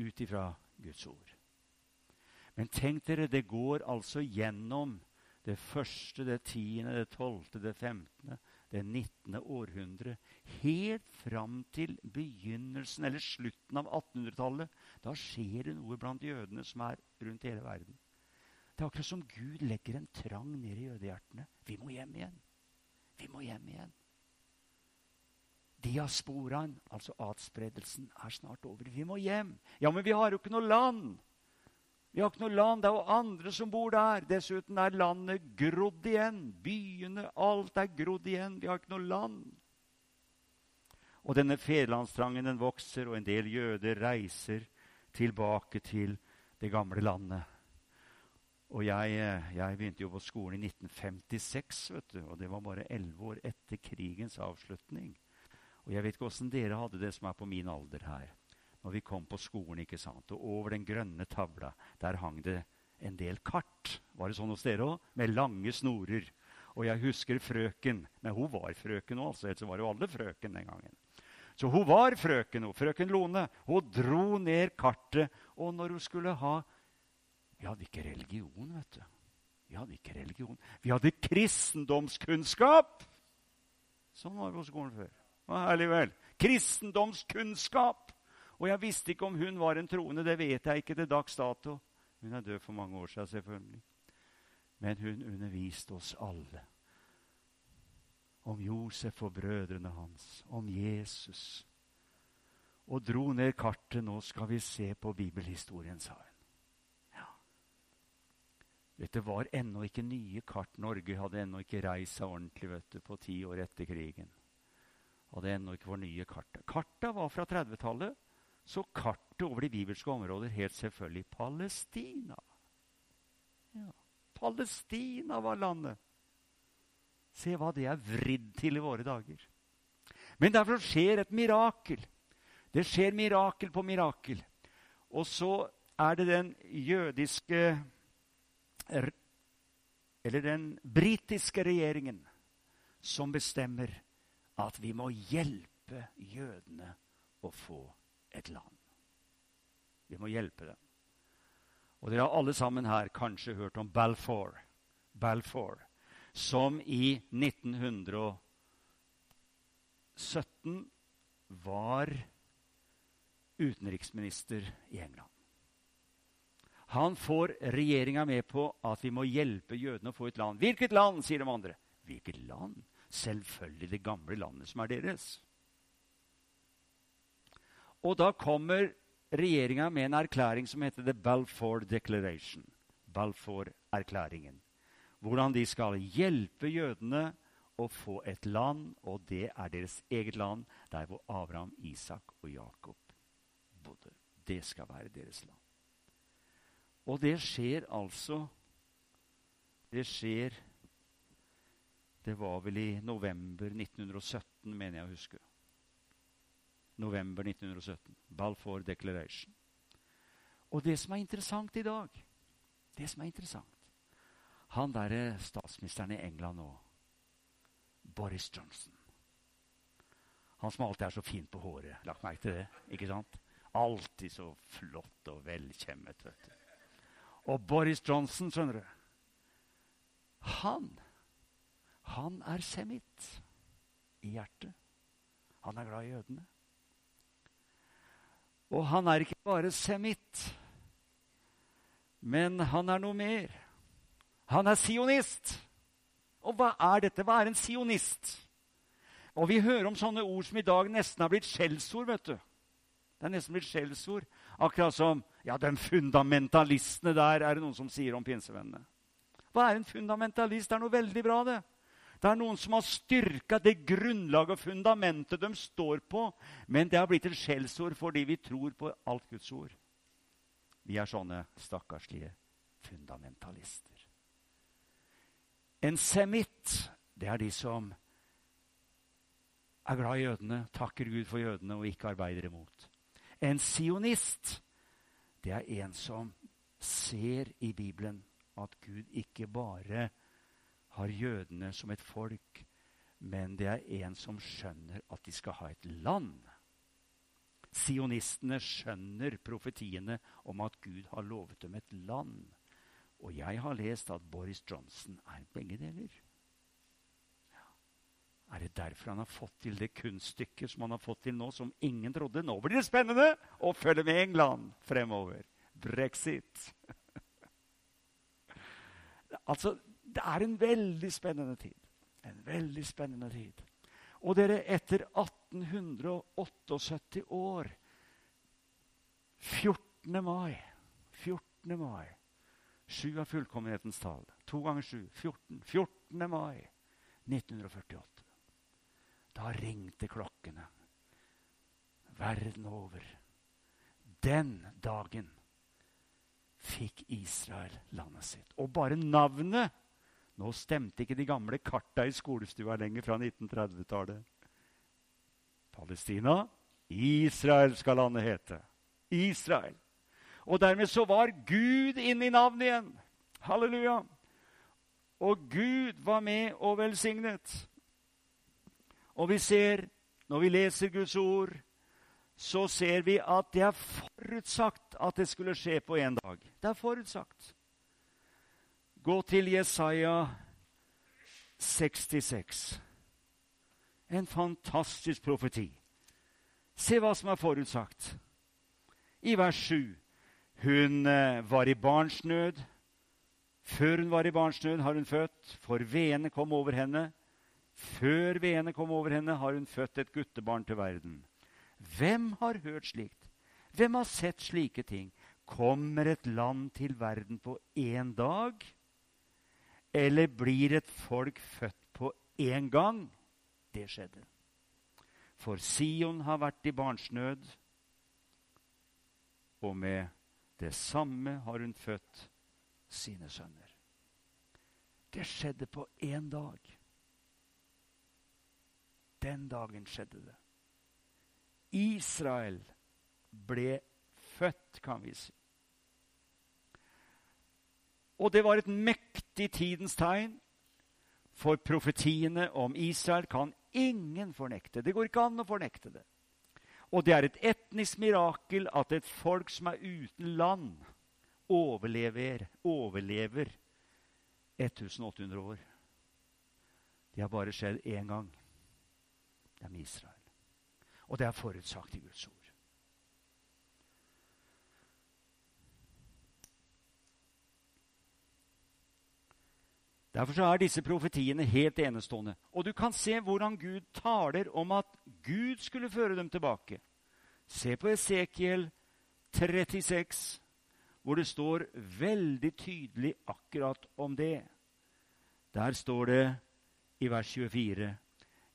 Ut ifra Guds ord. Men tenk dere, det går altså gjennom det første, det tiende, det tolvte, det femtende, det nittende århundre. Helt fram til begynnelsen eller slutten av 1800-tallet. Da skjer det noe blant jødene som er rundt hele verden. Det er akkurat som Gud legger en trang ned i jødehjertene. Vi må hjem igjen. Vi må hjem igjen. Diasporaen, altså atspredelsen, er snart over. Vi må hjem. Ja, men vi har jo ikke noe land. Vi har ikke noe land. Det er jo andre som bor der. Dessuten er landet grodd igjen. Byene, alt er grodd igjen. Vi har ikke noe land. Og denne fedrelandstrangen den vokser, og en del jøder reiser tilbake til det gamle landet. Og jeg, jeg begynte jo på skolen i 1956, vet du, og det var bare elleve år etter krigens avslutning. Og jeg vet ikke åssen dere hadde det som er på min alder her når vi kom på skolen. ikke sant? Og over den grønne tavla der hang det en del kart. Var det sånn hos dere òg? Med lange snorer. Og jeg husker frøken. Men hun var frøken òg, altså. Ellers var jo alle frøken den gangen. Så hun var frøken, hun, frøken Lone. Hun dro ned kartet. Og når hun skulle ha Vi hadde ikke religion, vet du. Vi hadde ikke religion. Vi hadde kristendomskunnskap! Sånn var det på skolen før. Herlig vel. Kristendomskunnskap! Og jeg visste ikke om hun var en troende. Det vet jeg ikke til dags dato. Hun er død for mange år siden, selvfølgelig. Men hun underviste oss alle om Josef og brødrene hans, om Jesus. Og dro ned kartet. Nå skal vi se på bibelhistorien, sa hun. Ja. Dette Det var ennå ikke nye kart. Norge hadde ennå ikke reist seg ordentlig vet du, på ti år etter krigen. Hadde ennå ikke vår nye kart. Karta var fra 30-tallet. Så kartet over de bibelske områder helt selvfølgelig Palestina. Ja, Palestina var landet. Se hva det er vridd til i våre dager. Men derfor skjer et mirakel. Det skjer mirakel på mirakel. Og så er det den jødiske Eller den britiske regjeringen som bestemmer at vi må hjelpe jødene å få et land. Vi må hjelpe dem. Og dere har alle sammen her kanskje hørt om Balfour. Balfour som i 1917 var utenriksminister i England. Han får regjeringa med på at vi må hjelpe jødene å få et land. Hvilket land, sier de andre. Hvilket land? Selvfølgelig det gamle landet som er deres. Og da kommer regjeringa med en erklæring som heter The Balfour Declaration. Balfour-erklæringen. Hvordan de skal hjelpe jødene å få et land, og det er deres eget land, der hvor Abraham, Isak og Jakob bodde. Det skal være deres land. Og det skjer altså Det skjer Det var vel i november 1917, mener jeg å huske. November 1917. Balfour Declaration. Og det som er interessant i dag Det som er interessant Han derre statsministeren i England nå, Boris Johnson Han som alltid er så fin på håret. Lagt merke til det? ikke sant? Alltid så flott og velkjemmet. vet du. Og Boris Johnson, skjønner du Han han er semitt i hjertet. Han er glad i jødene. Og han er ikke bare semitt, men han er noe mer. Han er sionist. Og hva er dette? Hva er en sionist? Og vi hører om sånne ord som i dag nesten har blitt skjellsord. vet du. Det er nesten blitt skjellsord. Akkurat som ja, de fundamentalistene der, er det noen som sier om pinsevennene. Hva er en fundamentalist? Det er noe veldig bra, det. Det er noen som har styrka det grunnlaget og fundamentet de står på, men det har blitt et skjellsord fordi vi tror på alt Guds ord. Vi er sånne stakkarslige fundamentalister. En semitt, det er de som er glad i jødene, takker Gud for jødene og ikke arbeider imot. En sionist, det er en som ser i Bibelen at Gud ikke bare har jødene som et folk, men det er en som skjønner at de skal ha et land. Sionistene skjønner profetiene om at Gud har lovet dem et land. Og jeg har lest at Boris Johnson er begge deler. Er det derfor han har fått til det kunststykket som han har fått til nå, som ingen trodde? Nå blir det spennende å følge med England fremover. Brexit. altså, det er en veldig spennende tid. En veldig spennende tid. Og dere, etter 1878 år 14. mai 14. mai Sju av fullkommenhetens tall. To ganger sju. 14. 14. mai 1948. Da ringte klokkene verden over. Den dagen fikk Israel landet sitt. Og bare navnet Nå stemte ikke de gamle karta i skolestua lenger fra 1930-tallet. Palestina Israel skal landet hete. Israel. Og dermed så var Gud inne i navnet igjen. Halleluja. Og Gud var med og velsignet. Og vi ser, når vi leser Guds ord, så ser vi at det er forutsagt at det skulle skje på en dag. Det er forutsagt. Gå til Jesaja 66. En fantastisk profeti. Se hva som er forutsagt. I vers 7. Hun eh, var i barnsnød. Før hun var i barnsnød, har hun født, for veene kom over henne. Før veene kom over henne, har hun født et guttebarn til verden. Hvem har hørt slikt? Hvem har sett slike ting? Kommer et land til verden på én dag? Eller blir et folk født på én gang? Det skjedde. For Sion har vært i barnsnød, og med det samme har hun født sine sønner. Det skjedde på én dag. Den dagen skjedde det. Israel ble født, kan vi si. Og det var et mektig tidens tegn. For profetiene om Israel kan ingen fornekte. Det går ikke an å fornekte det. Og det er et etnisk mirakel at et folk som er uten land, overlever, overlever 1800 år. Det har bare skjedd én gang. Det er med Israel. Og det er forutsagt i Guds ord. Derfor er disse profetiene helt enestående. Og du kan se hvordan Gud taler om at Gud skulle føre dem tilbake. Se på Esekiel 36, hvor det står veldig tydelig akkurat om det. Der står det i vers 24.: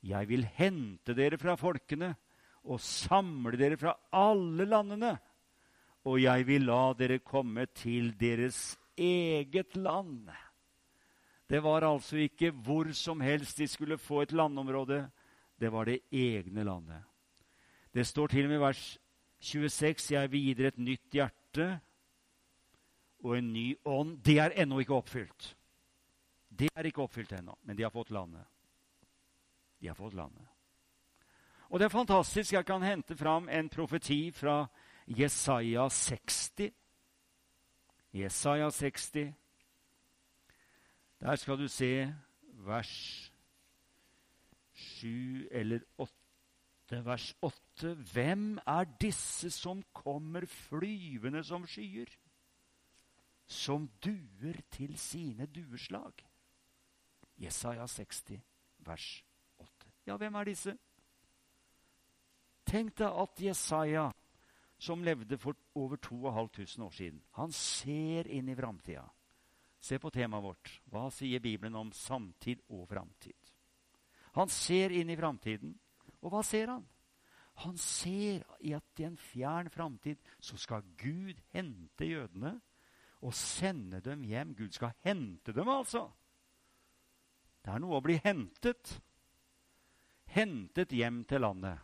Jeg vil hente dere fra folkene og samle dere fra alle landene, og jeg vil la dere komme til deres eget land. Det var altså ikke hvor som helst de skulle få et landområde. Det var det egne landet. Det står til og med i vers 26.: Jeg vil gi dere et nytt hjerte og en ny ånd. Det er ennå ikke oppfylt. Det er ikke oppfylt ennå, men de har fått landet. De har fått landet. Og det er fantastisk. Jeg kan hente fram en profeti fra Jesaja 60. Jesaja 60. Der skal du se vers 7 eller 8. Vers 8. Hvem er disse som kommer flyvende som skyer? Som duer til sine dueslag? Jesaja 60, vers 8. Ja, hvem er disse? Tenk deg at Jesaja, som levde for over 2500 år siden, han ser inn i framtida. Se på temaet vårt. Hva sier Bibelen om samtid og framtid? Han ser inn i framtiden, og hva ser han? Han ser i at i en fjern framtid så skal Gud hente jødene og sende dem hjem. Gud skal hente dem, altså. Det er noe å bli hentet. Hentet hjem til landet.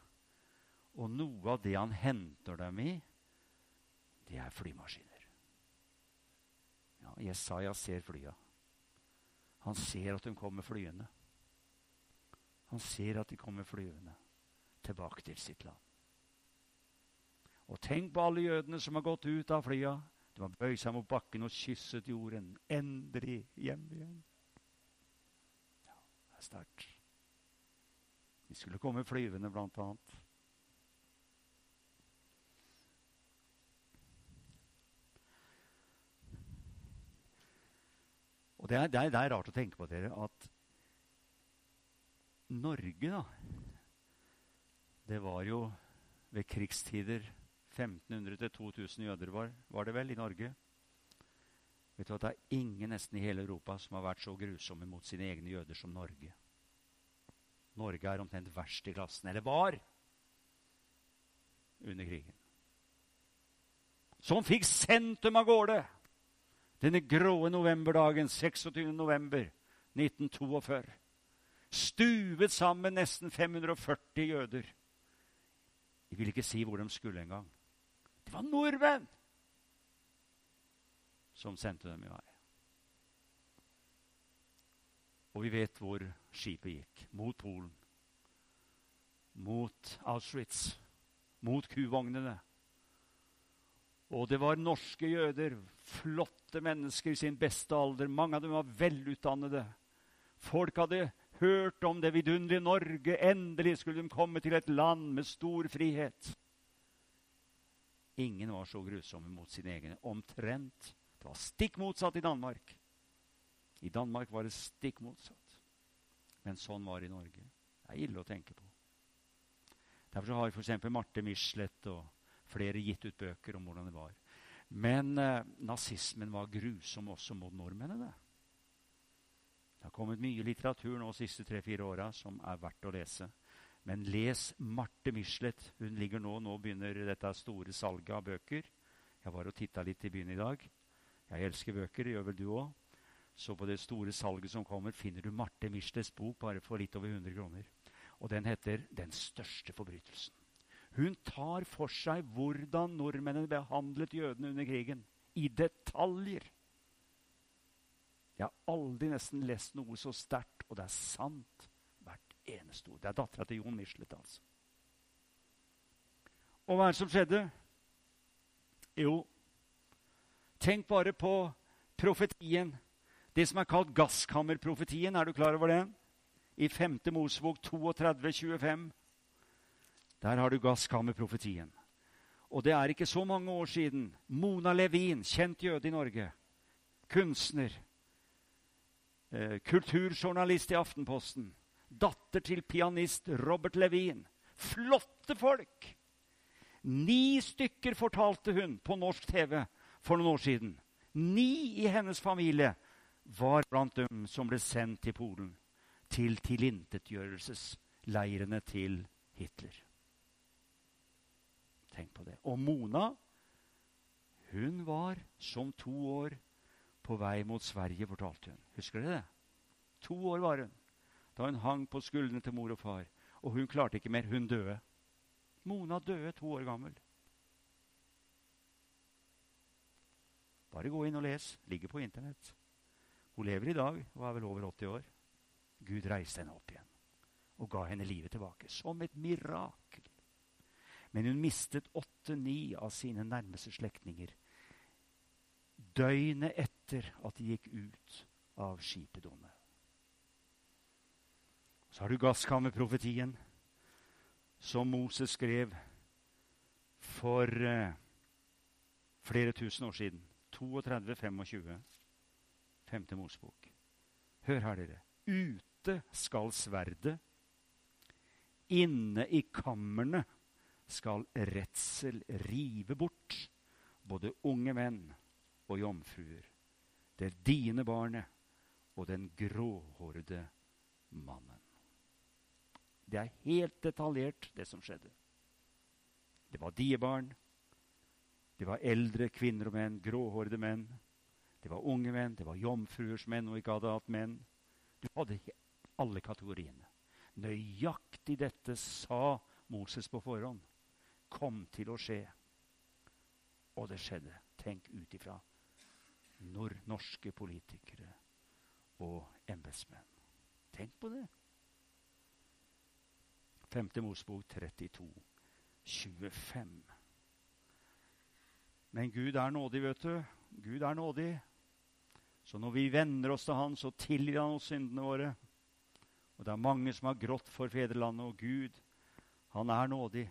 Og noe av det han henter dem i, det er flymaskiner. Ja, Jesaja ser flya. Han ser at de kommer flyende. Han ser at de kommer flyvende tilbake til sitt land. Og tenk på alle jødene som har gått ut av flya. De har bøyd seg mot bakken og kysset jorden. Endelig hjem igjen. Ja, det er sterkt. De skulle komme flyvende, blant annet. Og det er, det, er, det er, rart å tenke på dere at Norge, da Det var jo ved krigstider 1500-2000 jøder var, var, det vel i Norge. Vet du at Det er ingen nesten i hele Europa som har vært så grusomme mot sine egne jøder som Norge. Norge er omtrent verst i klassen, eller var, under krigen. Som fikk sendt dem av gårde! Denne gråe novemberdagen 26. november 1942 stuvet sammen nesten 540 jøder. De ville ikke si hvor de skulle engang. Det var nordmenn som sendte dem i vei. Og vi vet hvor skipet gikk. Mot Polen. Mot Auschwitz. Mot kuvognene. Og det var norske jøder. Flotte mennesker i sin beste alder. Mange av dem var velutdannede. Folk hadde hørt om det vidunderlige Norge. Endelig skulle de komme til et land med stor frihet. Ingen var så grusomme mot sine egne. Omtrent. Det var stikk motsatt i Danmark. I Danmark var det stikk motsatt. Men sånn var det i Norge. Det er ille å tenke på. Derfor har f.eks. Marte Michelet og flere gitt ut bøker om hvordan det var. Men eh, nazismen var grusom også mot nordmennene. Det har kommet mye litteratur nå de siste tre-fire åra som er verdt å lese. Men les Marte Michelet. Hun ligger nå, nå begynner dette store salget av bøker. Jeg var og titta litt i byen i dag. Jeg elsker bøker, det gjør vel du òg. Så på det store salget som kommer, finner du Marte Michelets bok bare for litt over 100 kroner. Og den heter 'Den største forbrytelsen'. Hun tar for seg hvordan nordmennene behandlet jødene under krigen. I detaljer. Jeg har aldri nesten lest noe så sterkt, og det er sant Hvert eneste ord. Det er dattera til Jon Michelet, altså. Og hva er det som skjedde? Jo, tenk bare på profetien. Det som er kalt gasskammerprofetien. Er du klar over det? I 5. Mosebok 32, 25. Der har du gasskammerprofetien. Og det er ikke så mange år siden. Mona Levin, kjent jøde i Norge. Kunstner. Eh, kulturjournalist i Aftenposten datter til pianist Robert Levin. Flotte folk! Ni stykker fortalte hun på norsk TV for noen år siden. Ni i hennes familie var blant dem som ble sendt til Polen. Til tilintetgjørelsesleirene til Hitler. Tenk på det. Og Mona, hun var som to år på vei mot Sverige, fortalte hun. Husker dere det? To år var hun da hun hang på skuldrene til mor og far. Og hun klarte ikke mer. Hun døde. Mona døde to år gammel. Bare gå inn og les. Ligger på Internett. Hun lever i dag og er vel over 80 år. Gud reiste henne opp igjen og ga henne livet tilbake. Som et mirakel. Men hun mistet åtte-ni av sine nærmeste slektninger døgnet etter at de gikk ut av skipedummet. Så har du gasskammerprofetien, som Moses skrev for eh, flere tusen år siden. 32-25. Femte Mosebok. Hør her, dere. Ute skal sverdet. Inne i kamrene skal redsel rive bort både unge menn og jomfruer. Det dine barnet og den gråhårede mannen. Det er helt detaljert, det som skjedde. Det var diebarn. Det var eldre kvinner og menn, gråhårede menn. Det var unge menn, det var jomfruers menn og ikke hadde hatt menn. Du hadde alle kategoriene. Nøyaktig dette sa Moses på forhånd. Kom til å skje. Og det skjedde. Tenk ut ifra norske politikere og embetsmenn. Tenk på det. 5. Mosbok 32, 25. Men Gud er nådig, vet du. Gud er nådig. Så når vi venner oss til Han, så tilgir Han oss syndene våre. Og det er mange som har grått for fedrelandet, og Gud, han er nådig.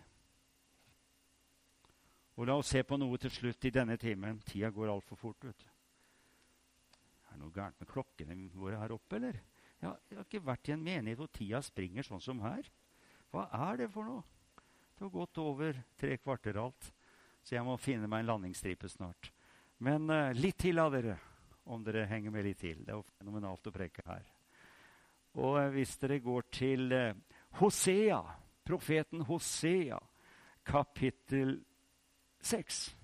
Og la oss se på noe til slutt i denne timen. Tida går altfor fort. vet du. Er det noe gærent med klokkene våre her oppe, eller? Har, jeg har ikke vært i en menighet hvor tida springer sånn som her. Hva er det for noe? Det har gått over tre kvarter alt, så jeg må finne meg en landingsstripe snart. Men uh, litt til av dere, om dere henger med litt til. Det er jo fenomenalt å preke her. Og uh, hvis dere går til uh, Hosea, profeten Hosea, kapittel 6,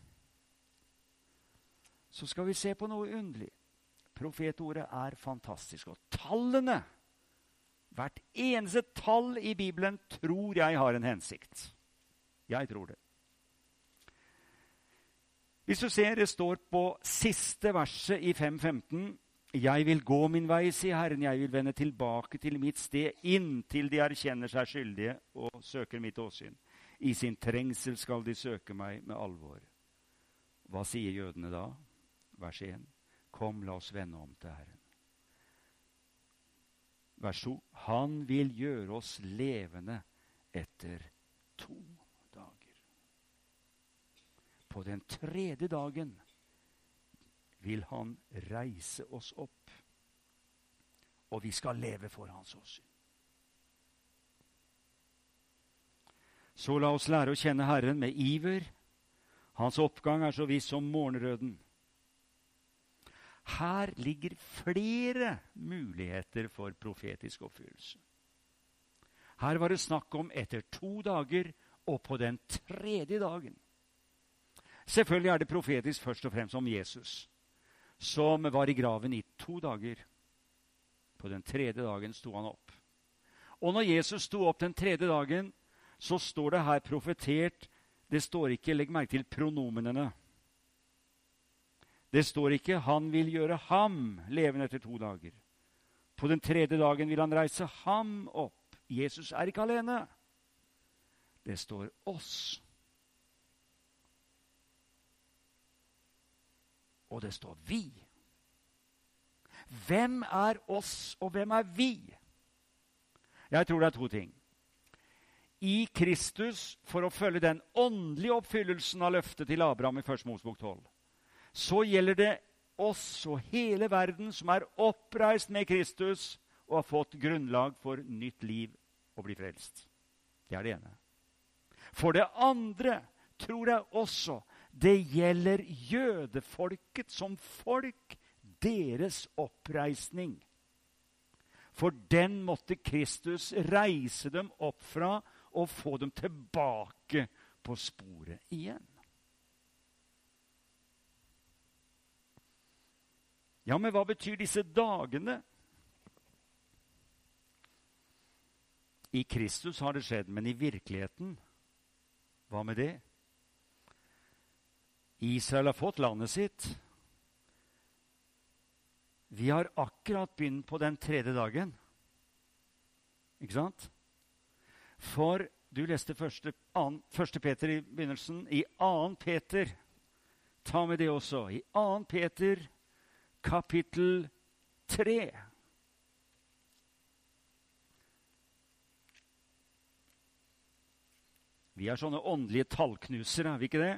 så skal vi se på noe underlig. Profetordet er fantastisk. Og tallene Hvert eneste tall i Bibelen tror jeg har en hensikt. Jeg tror det. Hvis du ser, det står på siste verset i 5.15.: Jeg vil gå min vei, sier Herren, jeg vil vende tilbake til mitt sted inntil de erkjenner seg skyldige og søker mitt åsyn. I sin trengsel skal de søke meg med alvor. Hva sier jødene da? Vers 1. Kom, la oss vende om til Herren vers 2. Han vil gjøre oss levende etter to dager. På den tredje dagen vil han reise oss opp, og vi skal leve for hans åsyn. Så la oss lære å kjenne Herren med iver. Hans oppgang er så viss som morgenrøden. Her ligger flere muligheter for profetisk oppfyllelse. Her var det snakk om etter to dager og på den tredje dagen. Selvfølgelig er det profetisk først og fremst om Jesus, som var i graven i to dager. På den tredje dagen sto han opp. Og når Jesus sto opp den tredje dagen, så står det her profetert Det står ikke Legg merke til pronomenene. Det står ikke 'Han vil gjøre ham levende etter to dager'. På den tredje dagen vil han reise ham opp. Jesus er ikke alene. Det står 'oss'. Og det står 'vi'. Hvem er oss, og hvem er vi? Jeg tror det er to ting. I Kristus, for å følge den åndelige oppfyllelsen av løftet til Abraham i 1. Mosebok 12, så gjelder det oss og hele verden som er oppreist med Kristus og har fått grunnlag for nytt liv og bli frelst. Det er det ene. For det andre tror jeg også det gjelder jødefolket som folk, deres oppreisning. For den måtte Kristus reise dem opp fra og få dem tilbake på sporet igjen. Ja, men hva betyr disse dagene? I Kristus har det skjedd, men i virkeligheten hva med det? Israel har fått landet sitt. Vi har akkurat begynt på den tredje dagen. Ikke sant? For du leste første, an, første Peter i begynnelsen. I 2. Peter Ta med det også. I 2. Peter kapittel 3. Vi er sånne åndelige tallknusere, er vi ikke det?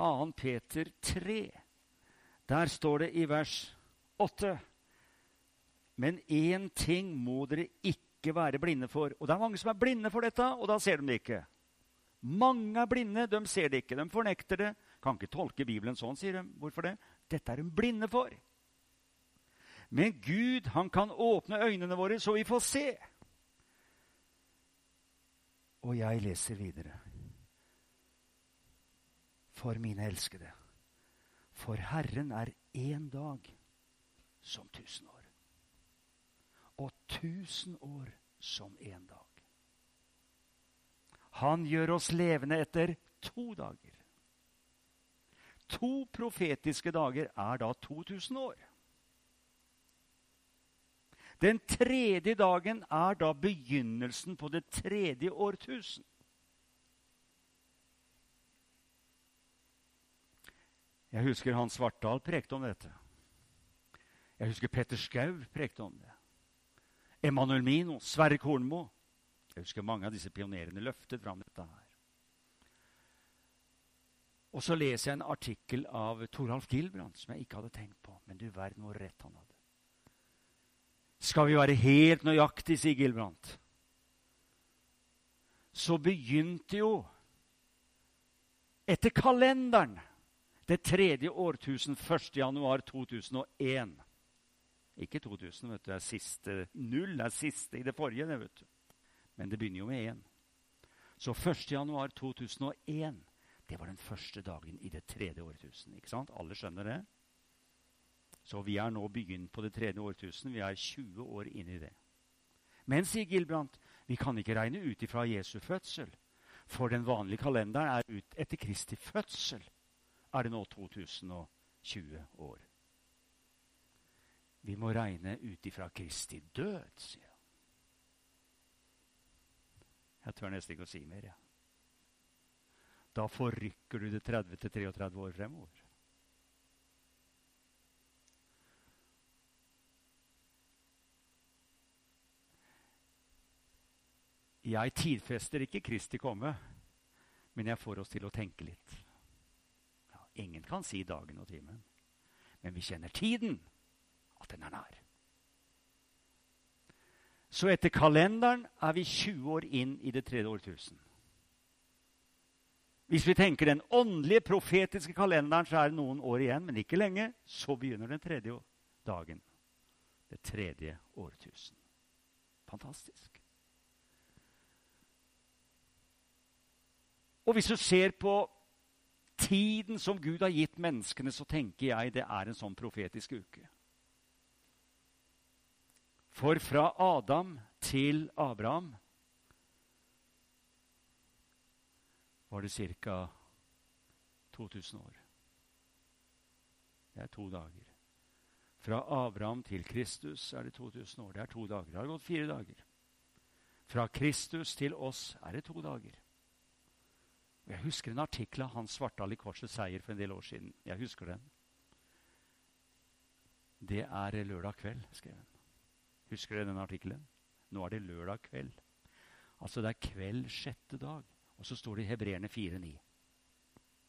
2. Peter 3. Der står det i vers 8. Men én ting må dere ikke være blinde for. Og det er mange som er blinde for dette, og da ser de det ikke. Mange er blinde, de ser det ikke. De fornekter det. Kan ikke tolke Bibelen sånn, sier de. Hvorfor det? Dette er de blinde for. Men Gud, han kan åpne øynene våre, så vi får se. Og jeg leser videre. For mine elskede. For Herren er én dag som tusen år. Og tusen år som én dag. Han gjør oss levende etter to dager. To profetiske dager er da 2000 år. Den tredje dagen er da begynnelsen på det tredje årtusen. Jeg husker Hans Svartdal prekte om dette. Jeg husker Petter Skau prekte om det. Emanuel Mino, Sverre Kornmo. Jeg husker mange av disse pionerene løftet fram dette her. Og så leser jeg en artikkel av Toralf Gilbrand som jeg ikke hadde tenkt på. Men du verden hvor rett han hadde. Skal vi være helt nøyaktige, sier Gilbrandt, så begynte jo etter kalenderen det tredje årtusen 1. januar 2001. Ikke 2000, vet du. Det er siste null. Det er siste i det forrige. det, vet du. Men det begynner jo med én. Så 1. januar 2001 det var den første dagen i det tredje årtusen. ikke sant? Alle skjønner det? Så vi er nå begynt på det tredje årtusen. Vi er 20 år inn i det. Men, sier Gilbrandt, vi kan ikke regne ut ifra Jesu fødsel. For den vanlige kalenderen er ut etter Kristi fødsel. Er det nå 2020 år. Vi må regne ut ifra Kristi død, sier han. Jeg tør nesten ikke å si mer. Ja. Da forrykker du det 30-33 år fremover. Jeg tidfester ikke Kristi komme, men jeg får oss til å tenke litt. Ja, ingen kan si dagen og timen, men vi kjenner tiden, at den er nær. Så etter kalenderen er vi 20 år inn i det tredje årtusen. Hvis vi tenker den åndelige, profetiske kalenderen, så er det noen år igjen, men ikke lenge. Så begynner den tredje dagen. Det tredje årtusen. Fantastisk. Og hvis du ser på tiden som Gud har gitt menneskene, så tenker jeg det er en sånn profetisk uke. For fra Adam til Abraham var det ca. 2000 år. Det er to dager. Fra Abraham til Kristus er det 2000 år. Det er to dager. Det har gått fire dager. Fra Kristus til oss er det to dager. Jeg husker en artikkel av Hans Svartdal i Korsets seier for en del år siden. Jeg husker den. Det er lørdag kveld, skrev han. Husker dere den artikkelen? Nå er det lørdag kveld. Altså det er kveld sjette dag. Og så står det i Hebreerne 4,9.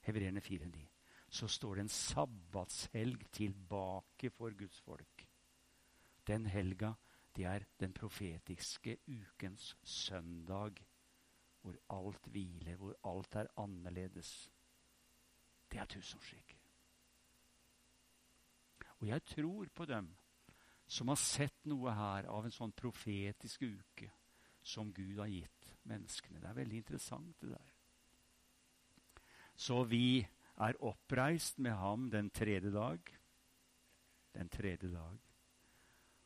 Hebreerne 4,9. Så står det en sabbatshelg tilbake for Guds folk. Den helga, det er den profetiske ukens søndag, hvor alt hviler, hvor alt er annerledes. Det er tusenårsriket. Og jeg tror på dem som har sett noe her av en sånn profetisk uke som Gud har gitt menneskene. Det er veldig interessant, det der. Så vi er oppreist med ham den tredje dag. Den tredje dag.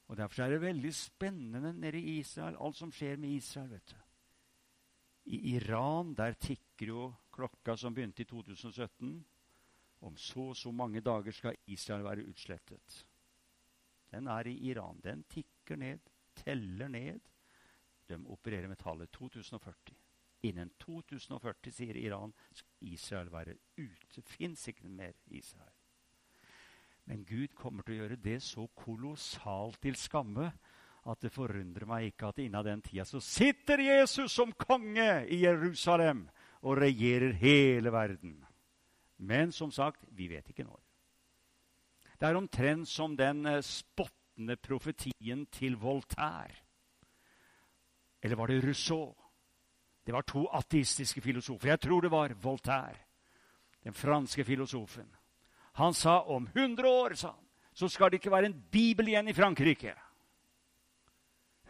Og Derfor er det veldig spennende nede i Israel, alt som skjer med Israel. vet du. I Iran der tikker jo klokka som begynte i 2017. Om så og så mange dager skal Israel være utslettet. Den er i Iran. Den tikker ned, teller ned. De opererer med tallet 2040. Innen 2040, sier Iran, skal Israel være ute. Fins ikke mer Israel. Men Gud kommer til å gjøre det så kolossalt til skamme at det forundrer meg ikke at innen den tida så sitter Jesus som konge i Jerusalem og regjerer hele verden. Men som sagt, vi vet ikke når. Det er omtrent som den eh, spottende profetien til Voltaire. Eller var det Rousseau? Det var to ateistiske filosofer. Jeg tror det var Voltaire, den franske filosofen. Han sa om 100 år sa han, så skal det ikke være en bibel igjen i Frankrike.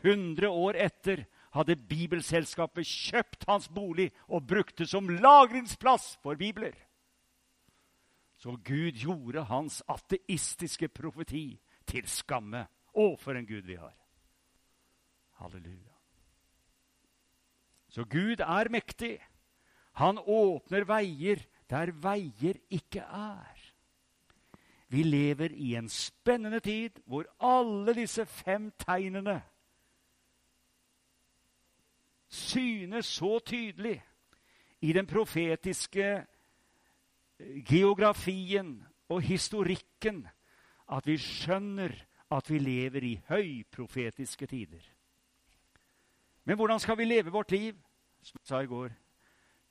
100 år etter hadde Bibelselskapet kjøpt hans bolig og brukt det som lagringsplass for bibler. Så Gud gjorde hans ateistiske profeti til skamme. Å, for en Gud vi har! Halleluja. Så Gud er mektig. Han åpner veier der veier ikke er. Vi lever i en spennende tid hvor alle disse fem tegnene synes så tydelig i den profetiske geografien og historikken at vi skjønner at vi lever i høyprofetiske tider. Men hvordan skal vi leve vårt liv? Som jeg sa i går,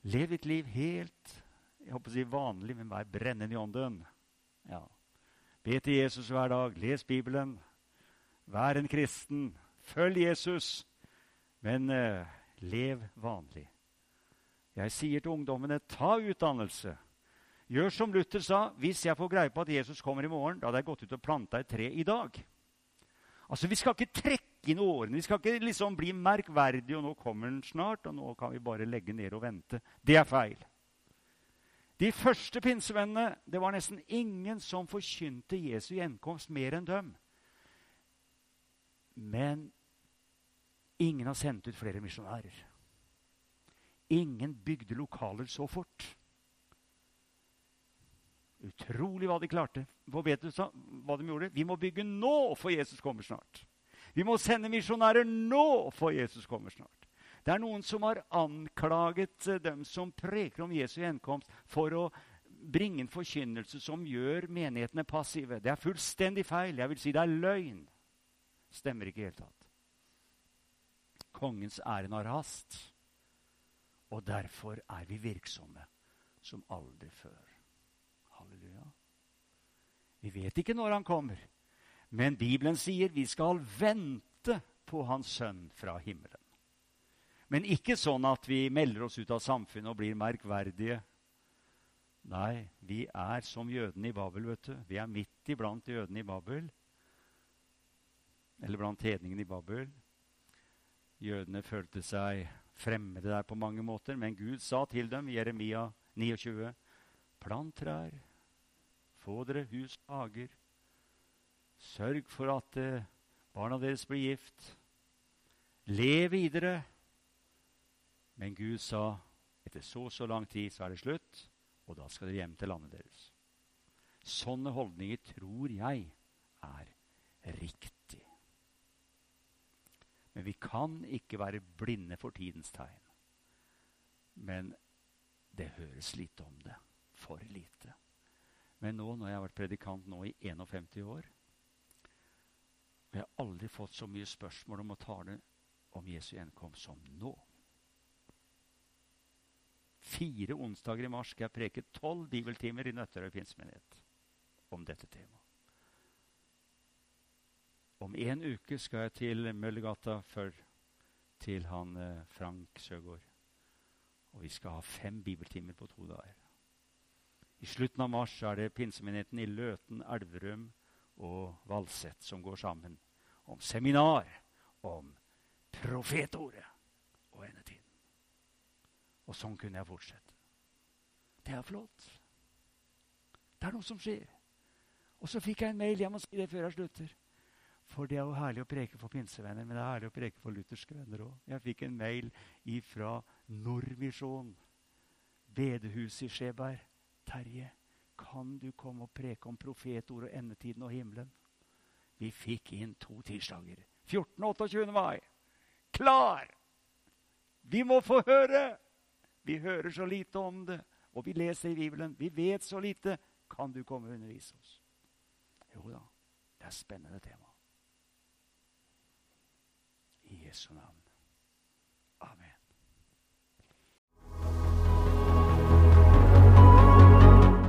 lev ditt liv helt jeg håper å si vanlig, men vær brennende i ånden. Ja. Be til Jesus hver dag. Les Bibelen. Vær en kristen. Følg Jesus. Men uh, lev vanlig. Jeg sier til ungdommene ta utdannelse. Gjør som Luther sa. Hvis jeg får greie på at Jesus kommer i morgen, da hadde jeg gått ut og planta et tre i dag. Altså, Vi skal ikke trekke inn årene. Vi skal ikke liksom bli merkverdige, og nå kommer den snart, og nå kan vi bare legge ned og vente. Det er feil. De første pinsevennene det var nesten ingen som forkynte Jesu gjenkomst mer enn dem. Men ingen har sendt ut flere misjonærer. Ingen bygde lokaler så fort. Utrolig hva de klarte. Hva vet du hva de gjorde? Vi må bygge nå, for Jesus kommer snart. Vi må sende misjonærer nå, for Jesus kommer snart. Det er noen som har anklaget eh, dem som preker om Jesu gjenkomst, for å bringe en forkynnelse som gjør menighetene passive. Det er fullstendig feil. Jeg vil si det er løgn. Stemmer ikke i det hele tatt. Kongens ærend har hast, og derfor er vi virksomme som aldri før. Vi vet ikke når han kommer. Men Bibelen sier vi skal vente på Hans sønn fra himmelen. Men ikke sånn at vi melder oss ut av samfunnet og blir merkverdige Nei, vi er som jødene i Babel, vet du. Vi er midt iblant jødene i Babel. Eller blant hedningene i Babel. Jødene følte seg fremmede der på mange måter, men Gud sa til dem Jeremia 29.: Plant trær, få dere hus og hager. Sørg for at eh, barna deres blir gift. Le videre. Men Gud sa etter så så lang tid så er det slutt, og da skal dere hjem til landet deres. Sånne holdninger tror jeg er riktig. Men vi kan ikke være blinde for tidens tegn. Men det høres lite om det. For lite. Men nå når jeg har vært predikant nå i 51 år og jeg har aldri fått så mye spørsmål om å tale om Jesu gjenkomst som nå. Fire onsdager i mars skal jeg preke tolv bibeltimer i Nøtterøy pinsemenighet om dette temaet. Om en uke skal jeg til Møllergata før til han eh, Frank Søgaard. Og vi skal ha fem bibeltimer på to dager. I slutten av mars er det pinsemenigheten i Løten, Elverum og Valset som går sammen om seminar om profetordet og endetiden. Og sånn kunne jeg fortsette. Det er flott. Det er noe som skjer. Og så fikk jeg en mail. Jeg må si det før jeg slutter. For det er jo herlig å preke for pinsevenner, men det er herlig å preke for lutherske venner òg. Jeg fikk en mail fra Nordmisjon, bedehuset i Skjeberg. Terje, kan du komme og preke om profetord og endetiden og himmelen? Vi fikk inn to tirsdager. 14. og 28. mai. Klar! Vi må få høre! Vi hører så lite om det, og vi leser i Bibelen. Vi vet så lite. Kan du komme og undervise oss? Jo da, det er spennende tema. I Jesu navn.